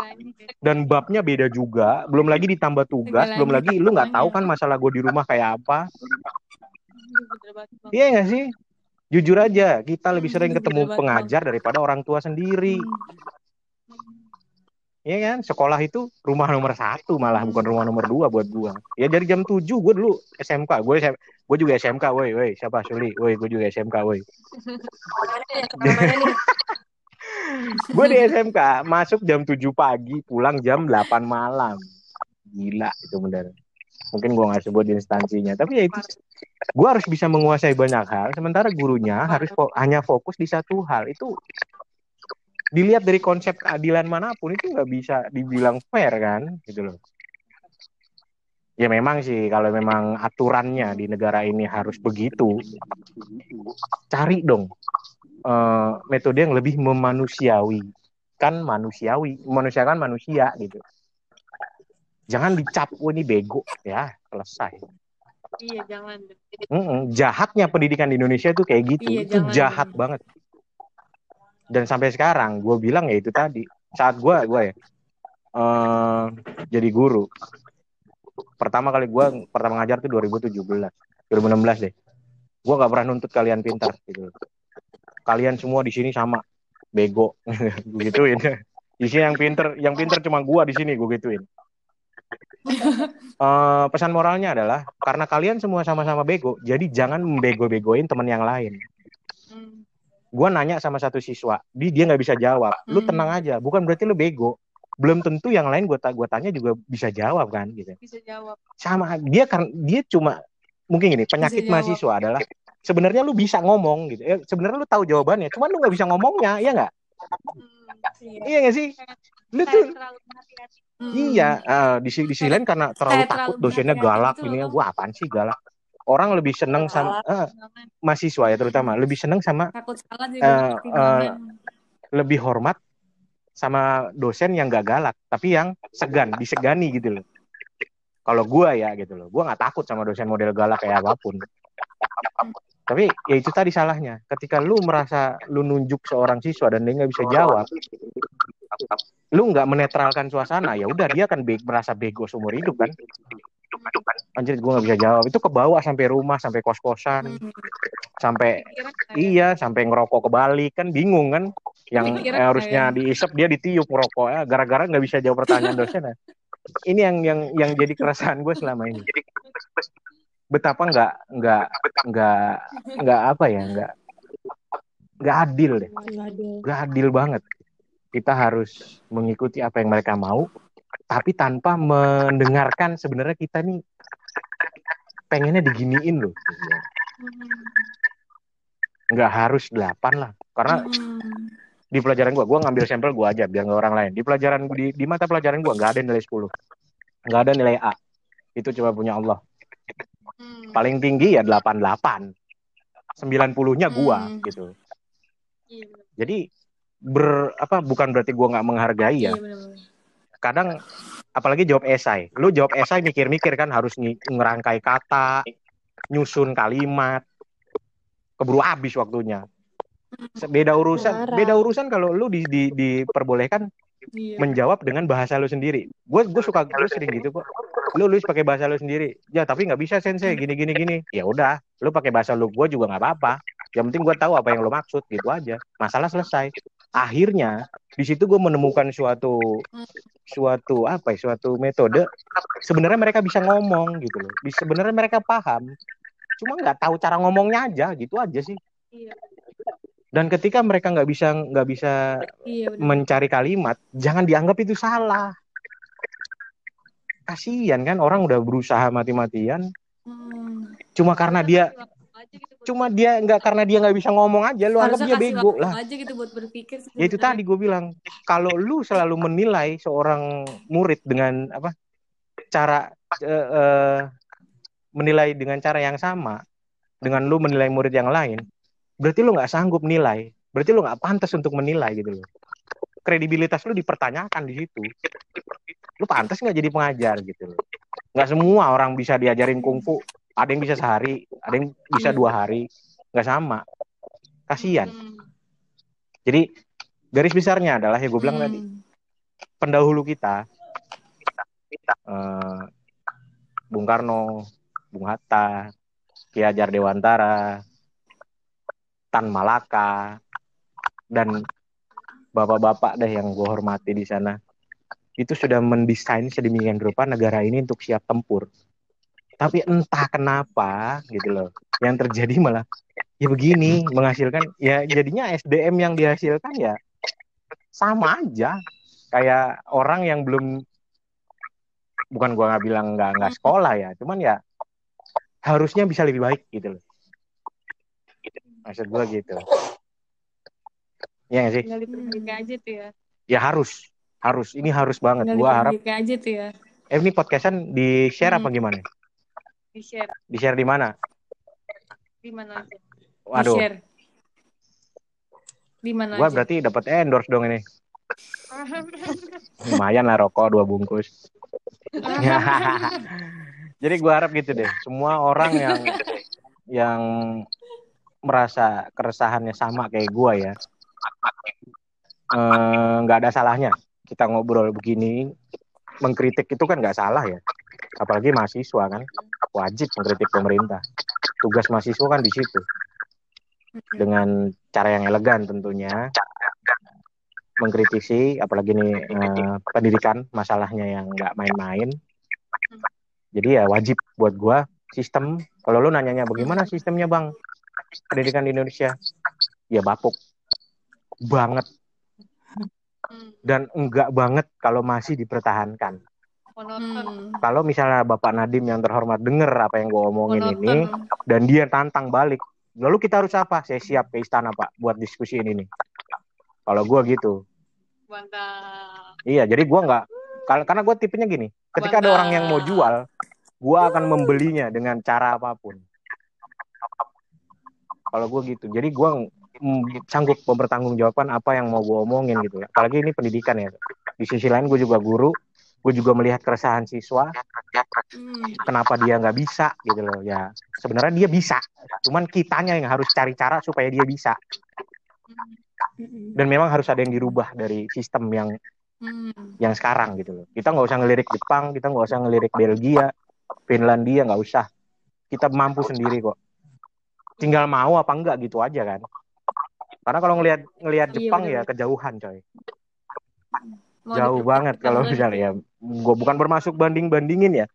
dan babnya beda juga. Belum lagi ditambah tugas belum lagi lu nggak tahu kan masalah gue di rumah kayak apa. Iya nggak sih? Jujur aja kita lebih Hmm, sering ketemu pengajar daripada orang tua sendiri Iya kan? Sekolah itu rumah nomor satu malah bukan rumah nomor dua buat gua. Ya dari jam 7 gue dulu SMK gue gue juga SMK woi woi. Siapa? Suli. Woi gue juga SMK woi? Ke mana nih? gue di SMK masuk jam 7 pagi pulang jam 8 malam. Gila itu bener. Mungkin gua nggak sebut instansinya. Tapi ya itu gue harus bisa menguasai banyak hal. Sementara gurunya harus fo- hanya fokus di satu hal. Itu dilihat dari konsep keadilan mana pun itu nggak bisa dibilang fair kan? Gitu loh. Ya memang sih kalau memang aturannya di negara ini harus begitu cari dong eh, metode yang lebih memanusiawi. Kan manusiawi memanusiakan manusia gitu. Jangan dicap oh ini bego. Ya selesai. Iya jangan. Mm-mm. jahatnya pendidikan di Indonesia tuh kayak gitu. Iya, itu jangan, jahat banget dan sampai sekarang gue bilang ya itu tadi. Saat gue gue ya. Eh, jadi guru. Pertama kali gue pertama ngajar tuh 2017 2016 deh. Gue gak pernah nuntut kalian pintar gitu. Kalian semua di sini sama. Bego. [LAUGHS] Gituin. Di sini yang pinter yang pinter cuma gue di sini gue gituin. Eh, pesan moralnya adalah karena kalian semua sama-sama bego, jadi jangan membego-begoin teman yang lain. Gue nanya sama satu siswa, dia dia nggak bisa jawab. Lu Hmm. tenang aja, bukan berarti lu bego. Belum tentu yang lain gue gua tanya juga bisa jawab kan gitu. Bisa jawab. Sama dia kan dia cuma mungkin gini penyakit mahasiswa adalah sebenarnya lu bisa ngomong gitu. Ya, sebenarnya lu tahu jawabannya, cuman lu nggak bisa ngomongnya, ya nggak? Hmm. Iya nggak sih? Lu Kayak tuh. Hmm. Iya, eh, di, si- di sisi lain karena terlalu takut dosennya galak gitu ini gue apaan sih galak. Orang lebih seneng sama eh, Jangan. mahasiswa ya terutama lebih seneng sama takut salah Eh, juga pertimbangan. lebih hormat sama dosen yang gak galak tapi yang segan, disegani gitu loh. Kalau gue ya gitu loh, gue nggak takut sama dosen model galak kayak apa pun. Tapi ya itu tadi salahnya. Ketika lu merasa lu nunjuk seorang siswa dan dia nggak bisa jawab, lu nggak menetralkan suasana, ya udah dia akan be- merasa bego seumur hidup kan. Anjir gue nggak bisa jawab. Itu kebawa sampai rumah, sampai kos-kosan, Hmm. sampai iya, sampai ngerokok kebalik kan bingung kan. Yang eh, harusnya diisep dia ditiup ngerokoknya gara-gara nggak bisa jawab pertanyaan dosen. ya. Ini yang yang yang jadi keresahan gue selama ini. Betapa nggak nggak nggak nggak apa ya nggak nggak adil deh Nggak nggak adil banget kita harus mengikuti apa yang mereka mau tapi tanpa mendengarkan sebenarnya kita nih pengennya diginiin loh. Nggak harus delapan lah. Karena Hmm. di pelajaran gua gua ngambil sampel gua aja biar nggak orang lain. Di pelajaran di, di mata pelajaran gua nggak ada nilai 10 nggak ada nilai A. Itu cuma punya Allah. Hmm. paling tinggi ya 88 90 nya gua Hmm. gitu. Iya, jadi ber apa bukan berarti gua nggak menghargai ya. Iya. Kadang apalagi jawab esai. Lu jawab esai mikir-mikir kan harus ngerangkai kata nyusun kalimat. Keburu habis waktunya. Beda urusan Marah. beda urusan kalau lu di, di, diperbolehkan Iya. menjawab dengan bahasa lu sendiri. Gue gue suka gue sering gitu kok. Lu nulis pakai bahasa lu sendiri. Ya tapi nggak bisa sensei. Gini gini gini. Ya udah lu pakai bahasa lu gue juga nggak apa-apa. Yang penting gue tahu apa yang lu maksud gitu aja. Masalah selesai akhirnya di situ gue menemukan suatu suatu apa ya suatu metode sebenarnya mereka bisa ngomong gitu loh. Sebenarnya mereka paham cuma nggak tahu cara ngomongnya aja gitu aja sih. Iya. dan ketika mereka nggak bisa nggak bisa Iya mencari kalimat jangan dianggap itu salah. Kasihan kan orang udah berusaha mati-matian. Hmm. cuma karena dia gitu cuma dia nggak karena dia nggak bisa ngomong aja lu anggap dia bego lah. aja gitu buat berpikir. ya itu tadi gue bilang kalau lu selalu menilai seorang murid dengan apa cara eh, eh, menilai dengan cara yang sama dengan lu menilai murid yang lain berarti lu nggak sanggup nilai. Berarti lu nggak pantas untuk menilai gitu loh. Kredibilitas lu dipertanyakan di situ. Lu pantas nggak jadi pengajar gitu loh? Nggak semua orang bisa diajarin kungfu ada yang bisa sehari ada yang bisa dua hari nggak sama kasihan Hmm. jadi garis besarnya adalah ya gue bilang Hmm. tadi pendahulu kita eh, Bung Karno, Bung Hatta, Ki Hajar Dewantara, Tan Malaka, dan bapak-bapak deh yang gue hormati di sana itu sudah mendesain sedemikian rupa negara ini untuk siap tempur. Tapi entah kenapa gitu loh, yang terjadi malah ya begini menghasilkan ya jadinya SDM yang dihasilkan ya sama aja. Kayak orang yang belum bukan gua nggak bilang nggak nggak sekolah ya cuman ya harusnya bisa lebih baik gitu loh. Maksud gua gitu. Ya nggak sih? Tinggal diperbaiki aja tuh ya. ya harus harus. Ini harus banget. Tinggal gua harap aja tuh ya. eh ini podcastan di share apa Hmm. gimana Di share di share di mana? Di mana aja. waduh. Di-share. Di mana gua aja? berarti dapat endorse dong ini. [LAUGHS] Lumayan lah rokok dua bungkus. [LAUGHS] Jadi gue harap gitu deh, semua orang yang yang merasa keresahannya sama kayak gue ya, eh, nggak ada salahnya kita ngobrol begini, mengkritik itu kan nggak salah ya, apalagi mahasiswa kan wajib mengkritik pemerintah. Tugas mahasiswa kan di situ. Dengan cara yang elegan tentunya. Mengkritisi, apalagi nih eh, pendidikan masalahnya yang nggak main-main. Jadi ya wajib buat gua sistem. Kalau lu nanyanya bagaimana sistemnya bang? Pendidikan di Indonesia. Ya bapuk. Banget. Hmm. dan enggak banget kalau masih dipertahankan Monoton. Hmm. kalau misalnya Bapak Nadim yang terhormat denger apa yang gua omongin Monoton. ini dan dia tantang balik lalu kita harus apa saya siap ke istana pak buat diskusi ini nih kalau gua gitu Mantap. Iya, jadi gua nggak karena gue tipenya gini, ketika ada orang yang mau jual, gua akan membelinya dengan cara apa pun. Kalau gue gitu, jadi gua mm, sanggup mempertanggungjawabkan apa yang mau gue omongin gitu. Apalagi ini pendidikan ya. Di sisi lain gue juga guru, gue juga melihat keresahan siswa, Hmm. kenapa dia nggak bisa gitu loh. Ya sebenarnya dia bisa, cuman kitanya yang harus cari cara supaya dia bisa. Dan memang harus ada yang dirubah dari sistem yang Hmm. yang sekarang gitu loh. Kita nggak usah ngelirik Jepang, kita nggak usah ngelirik Belgia, Finlandia nggak usah. Kita mampu sendiri kok. Tinggal mau apa enggak gitu aja kan. Karena kalau ngelihat ngelihat Iya, Jepang bener. ya kejauhan coy. Mau Jauh banget kalau misalnya ya. Gue bukan bermaksud banding bandingin ya.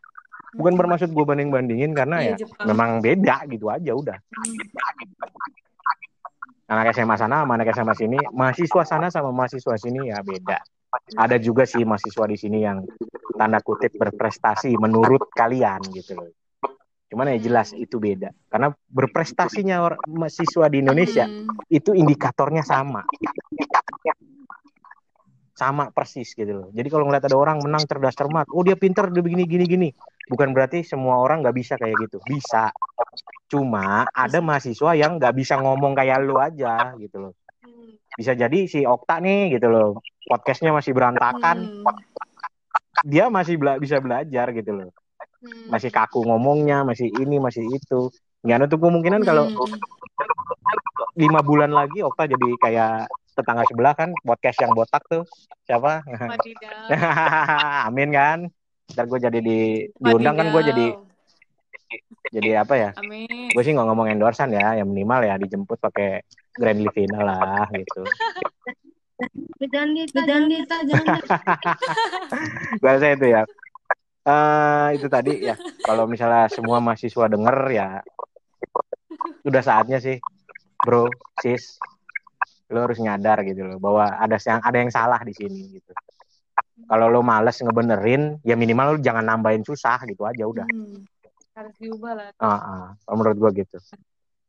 Bukan bermaksud gue banding bandingin karena Iya, ya Jepang. memang beda gitu aja udah. Anak SMA sana sama anak SMA sini, mahasiswa sana sama mahasiswa sini ya beda. Ada juga sih mahasiswa di sini yang tanda kutip berprestasi menurut kalian gitu loh. Cuman ya jelas itu beda. Karena berprestasinya mahasiswa di Indonesia Hmm. itu indikatornya sama. Sama persis gitu loh. Jadi kalau ngeliat ada orang menang cerdas cermat, oh dia pinter, dia begini gini gini. Bukan berarti semua orang nggak bisa kayak gitu. Bisa. Cuma ada mahasiswa yang nggak bisa ngomong kayak lu aja gitu loh. Bisa jadi si Okta nih gitu loh. Podcastnya masih berantakan, Hmm. dia masih bela- bisa belajar gitu loh. Hmm. Masih kaku ngomongnya, masih ini, masih itu. Nggak ada tuh kemungkinan kalau Hmm. lima bulan lagi Okta jadi kayak tetangga sebelah kan podcast yang botak tuh. Siapa. [LAUGHS] Amin kan? Ntar gue jadi di diundang kan gue jadi jadi apa ya? Amin. gue sih nggak ngomong endorsan ya yang minimal ya dijemput pakai Grand Livina lah gitu. Jangan kita, jangan kita, jangan bahasa itu ya. Eh itu tadi ya. Kalau misalnya semua mahasiswa denger ya udah saatnya sih bro sis lo harus nyadar gitu loh bahwa ada yang ada yang salah di sini gitu kalau lo males ngebenerin ya minimal lo jangan nambahin susah gitu aja udah Hmm. Harus diubah lah. Ah, ah. Kalau menurut gua gitu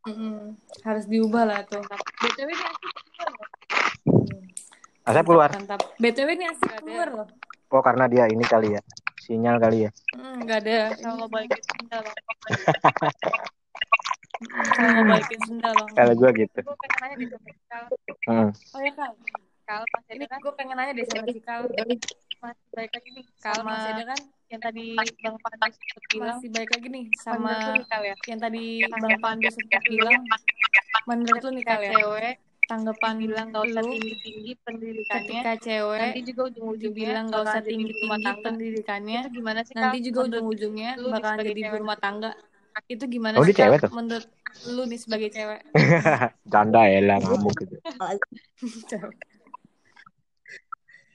Hmm. Harus diubah lah tuh. BTW ini asik keluar loh. Asap keluar Mantap. BTW ini asik keluar loh. oh karena dia ini kali ya sinyal kali ya Hmm, nggak ada. Kalau balikin sendal Kalau sendal kalau gua gitu Gue pengen nanya deh sama Kal. Hmm. Oh ya Kal. Kal masih Ini ada kan? gue pengen nanya deh sama si Kal. Masih balik lagi nih. Kal Sama masih ada kan? yang tadi Bang Pandu sempat bilang. Masih balik lagi nih Sama ya. yang tadi Bang Pandu sempat bilang. Menurut lu nih Kal ya, cewek tanggapan bilang gak usah lu tinggi-tinggi pendidikannya. ketika cewek Nanti juga ujung-ujungnya dibilang gak usah tinggi rumah tinggi tangga. pendidikannya gimana sih nanti juga Menurut ujung-ujungnya lu nih bakalan sebagai jadi cewek. rumah tangga itu gimana Oh, sih dia cewek tuh? menurut lu nih sebagai cewek. [LAUGHS] Canda ya lah ngamuk gitu. [LAUGHS]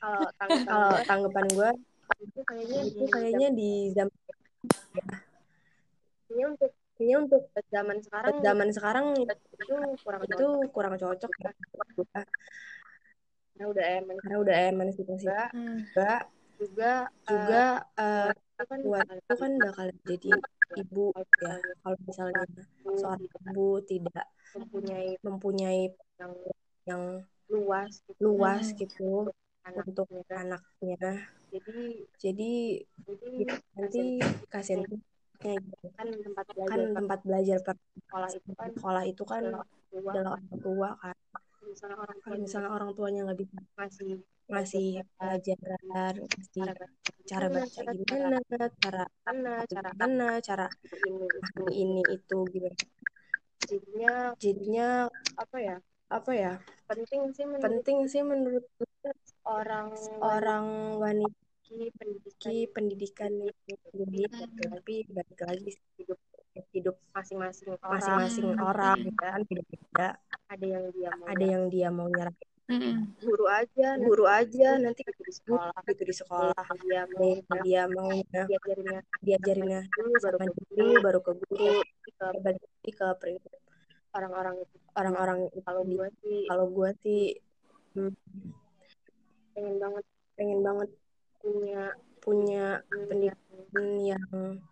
Kalau tanggapan kalau tanggapan gue itu kayaknya itu kayaknya di zaman kayaknya untuk kayaknya untuk zaman sekarang zaman sekarang itu kurang itu kurang cocok ya. Karena udah eman. Karena udah emansipasi Hmm. juga juga juga eh, kuat itu kan bakal jadi ibu ya kalau misalnya seorang ibu tidak mempunyai mempunyai yang yang luas luas gitu untuk anaknya. jadi jadi nanti kasihan gitu. kan tempat belajar kan tempat belajar per sekolah itu kan sekolah itu kan adalah orang tua kan kalau misalnya orang tuanya nggak bisa ngasih ngasih pelajaran ngasih cara baca gimana cara cara mana cara memahami ini itu. gimana. Jadinya jadinya apa ya? apa ya? Penting sih menurut, penting sih menurut orang orang wanita pendidikan pendidikan ini. tapi balik lagi sih, hidup hidup masing-masing orang. masing-masing orang gitu kan beda-beda. Ada yang dia mau ada yang dia mau nyerah. Hmm. guru aja guru aja nanti gitu di sekolah. gitu di sekolah. Dia mau dia maunya diajarinnya diajarinnya dulu baru ke guru baru ke guru. ke balik lagi ke prinsip orang-orang itu. Orang-orang kalau gue sih kalau gue sih hmm, pengen banget. Pengen banget punya punya pendidikan yang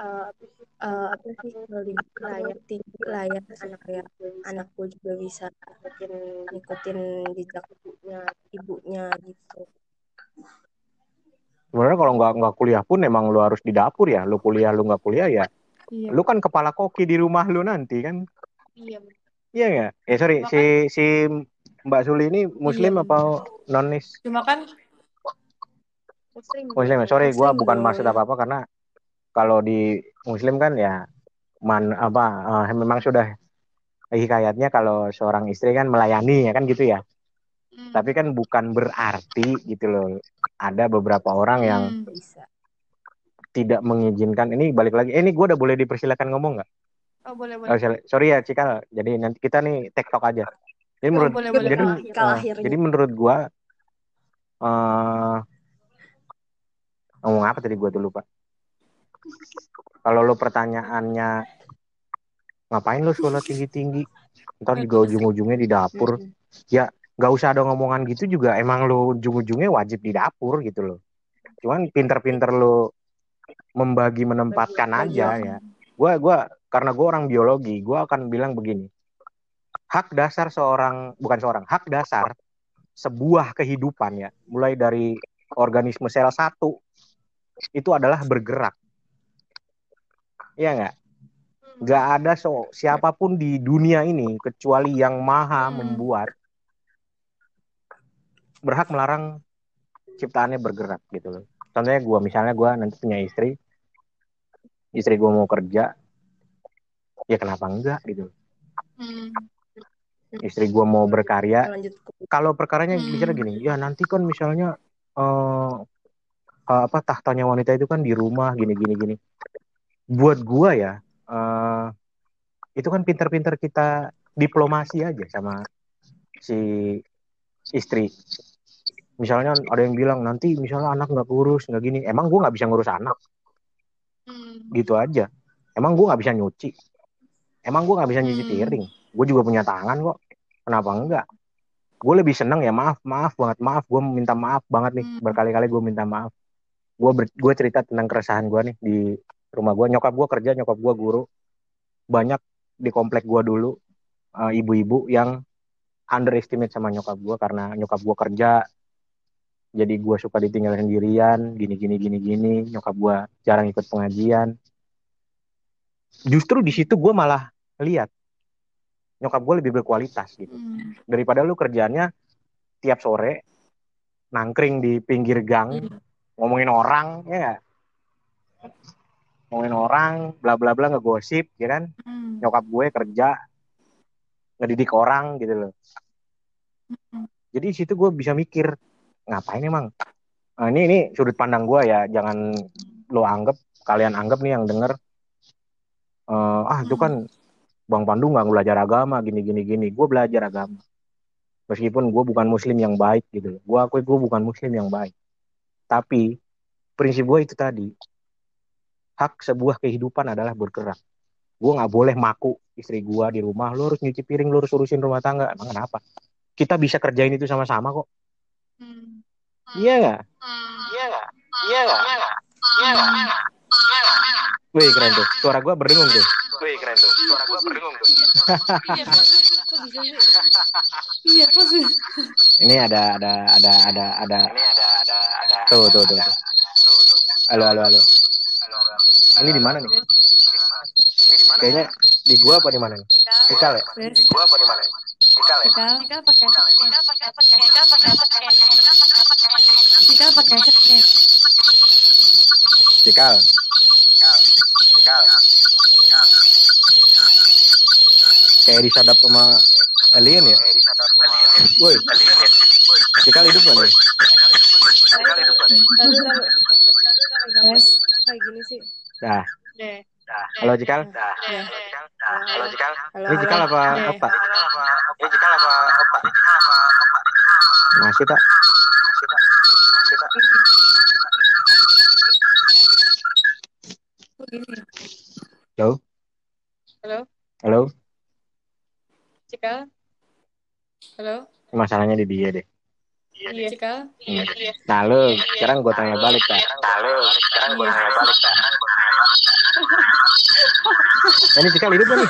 eh, apa sih? Apa ya tinggi ya supaya anakku juga bisa ngikutin ngikutin jejak ibunya. ibunya gitu. Sebenarnya kalau nggak nggak kuliah pun emang lu harus di dapur ya. Lu kuliah lu nggak kuliah ya Iya. lu kan kepala koki di rumah lu nanti kan? Iya. iya nggak? Eh sorry si si Mbak Suli ini muslim Iya. apa nonis Cuma kan muslim. Muslim ya sorry gue bukan maksud apa apa karena kalau di muslim kan ya man apa eh, memang sudah hikayatnya kalau seorang istri kan melayani ya kan gitu ya Hmm. tapi kan bukan berarti gitu loh ada beberapa orang yang hmm, bisa tidak mengizinkan ini balik lagi eh, ini gue udah boleh dipersilakan ngomong nggak Oh boleh boleh. Oh, sorry- ya Cikal jadi nanti kita nih tiktok aja jadi menurut boleh, boleh, jadi boleh. Eh, akhirnya. jadi menurut gue eh ngomong apa tadi gue tuh lupa kalau lo pertanyaannya ngapain lo sekolah tinggi tinggi ntar juga ujung-ujungnya di dapur. Ya nggak usah ada ngomongan gitu juga. Emang lo ujung-ujungnya wajib di dapur gitu loh. Cuman pinter-pinter lo membagi menempatkan aja ya. Gua gua karena gue orang biologi, gue akan bilang begini. Hak dasar seorang bukan seorang, hak dasar sebuah kehidupan ya, mulai dari organisme sel satu itu adalah bergerak. Iya nggak? Nggak ada so, siapa pun di dunia ini kecuali yang maha Hmm. membuat berhak melarang ciptaannya bergerak gitu loh. Contohnya gue, misalnya gue nanti punya istri, istri gue mau kerja, ya kenapa enggak gitu. Hmm. Istri gue mau berkarya, lanjut kalau perkaranya Hmm. misalnya gini, ya nanti kan misalnya eh eh, apa tahtanya wanita itu kan di rumah gini gini gini. Buat gua ya, eh itu kan pinter-pinter kita diplomasi aja sama si istri. Misalnya ada yang bilang nanti misalnya anak nggak kurus nggak gini, emang gua nggak bisa ngurus anak Hmm. gitu aja. Emang gua nggak bisa nyuci, emang gua nggak bisa nyuci Hmm. piring. Gue juga punya tangan kok, kenapa enggak? gue lebih seneng ya maaf maaf banget maaf gue minta maaf banget nih Hmm. berkali-kali gue minta maaf gue gue cerita tentang keresahan gue nih di rumah gue nyokap gue kerja nyokap gue guru. Banyak di komplek gue dulu eh, ibu-ibu yang underestimate sama nyokap gue karena nyokap gue kerja. Jadi gue suka ditinggal sendirian gini gini gini gini. Nyokap gue jarang ikut pengajian. Justru di situ gue malah lihat nyokap gue lebih berkualitas gitu. Hmm. daripada lu kerjaannya tiap sore nangkring di pinggir gang Hmm. ngomongin orang ya nggak ngomongin orang bla bla bla ngegosip ya kan? Hmm. nyokap gue kerja ngedidik orang gitu loh. Hmm. jadi di situ gue bisa mikir ngapain emang? Nah, ini ini sudut pandang gue ya jangan lo anggap kalian anggap nih yang denger eh, ah itu kan bang Pandu nggak belajar agama gini gini gini. Gue belajar agama. Meskipun gue bukan muslim yang baik gitu gue akui gue bukan muslim yang baik. Tapi prinsip gue itu tadi hak sebuah kehidupan adalah bergerak gue nggak boleh maku istri gue di rumah lo harus nyuci piring lo harus urusin rumah tangga emang kenapa kita bisa kerjain itu sama-sama kok Hmm. iya nggak Hmm. iya nggak iya nggak iya nggak Wih keren tuh, suara gue berdengung tuh. Wih keren tuh, suara gue berdengung tuh. Iya, sih? Iya, kok sih? Ini ada ada ada ada ada. Ini ada ada ada. Tuh tuh tuh. tuh. Halo halo halo. Ini di mana nih? Kayaknya di gua apa di mana nih? Ikal ya? Di gua apa di mana? Ikal ya? Cikal, Cikal pakai. Cikal pakai. Cikal pakai headset. Ikal. Ikal. Kayak disadap sama alien ya? Woi. Ikal hidup gak nih? Taruh. Taruh, Wes, Kayak gini sih. Nah, Deh. halo. Deh. Halo. Halo, Ini Cikal apa. Okta? Ini Cikal apa Okta? Masih tak? Masih tak? Halo? Halo, Halo? Cikal. Halo. Masalahnya di dia deh. Iya. Cikal. Hmm. Nah lu, sekarang gue tanya balik tak? Nah lu, sekarang gue tanya balik tak? Ini Cikal hidup gak nih?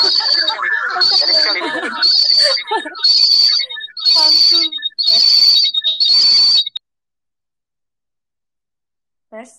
Ini Cikal hidup gak nih? Wes,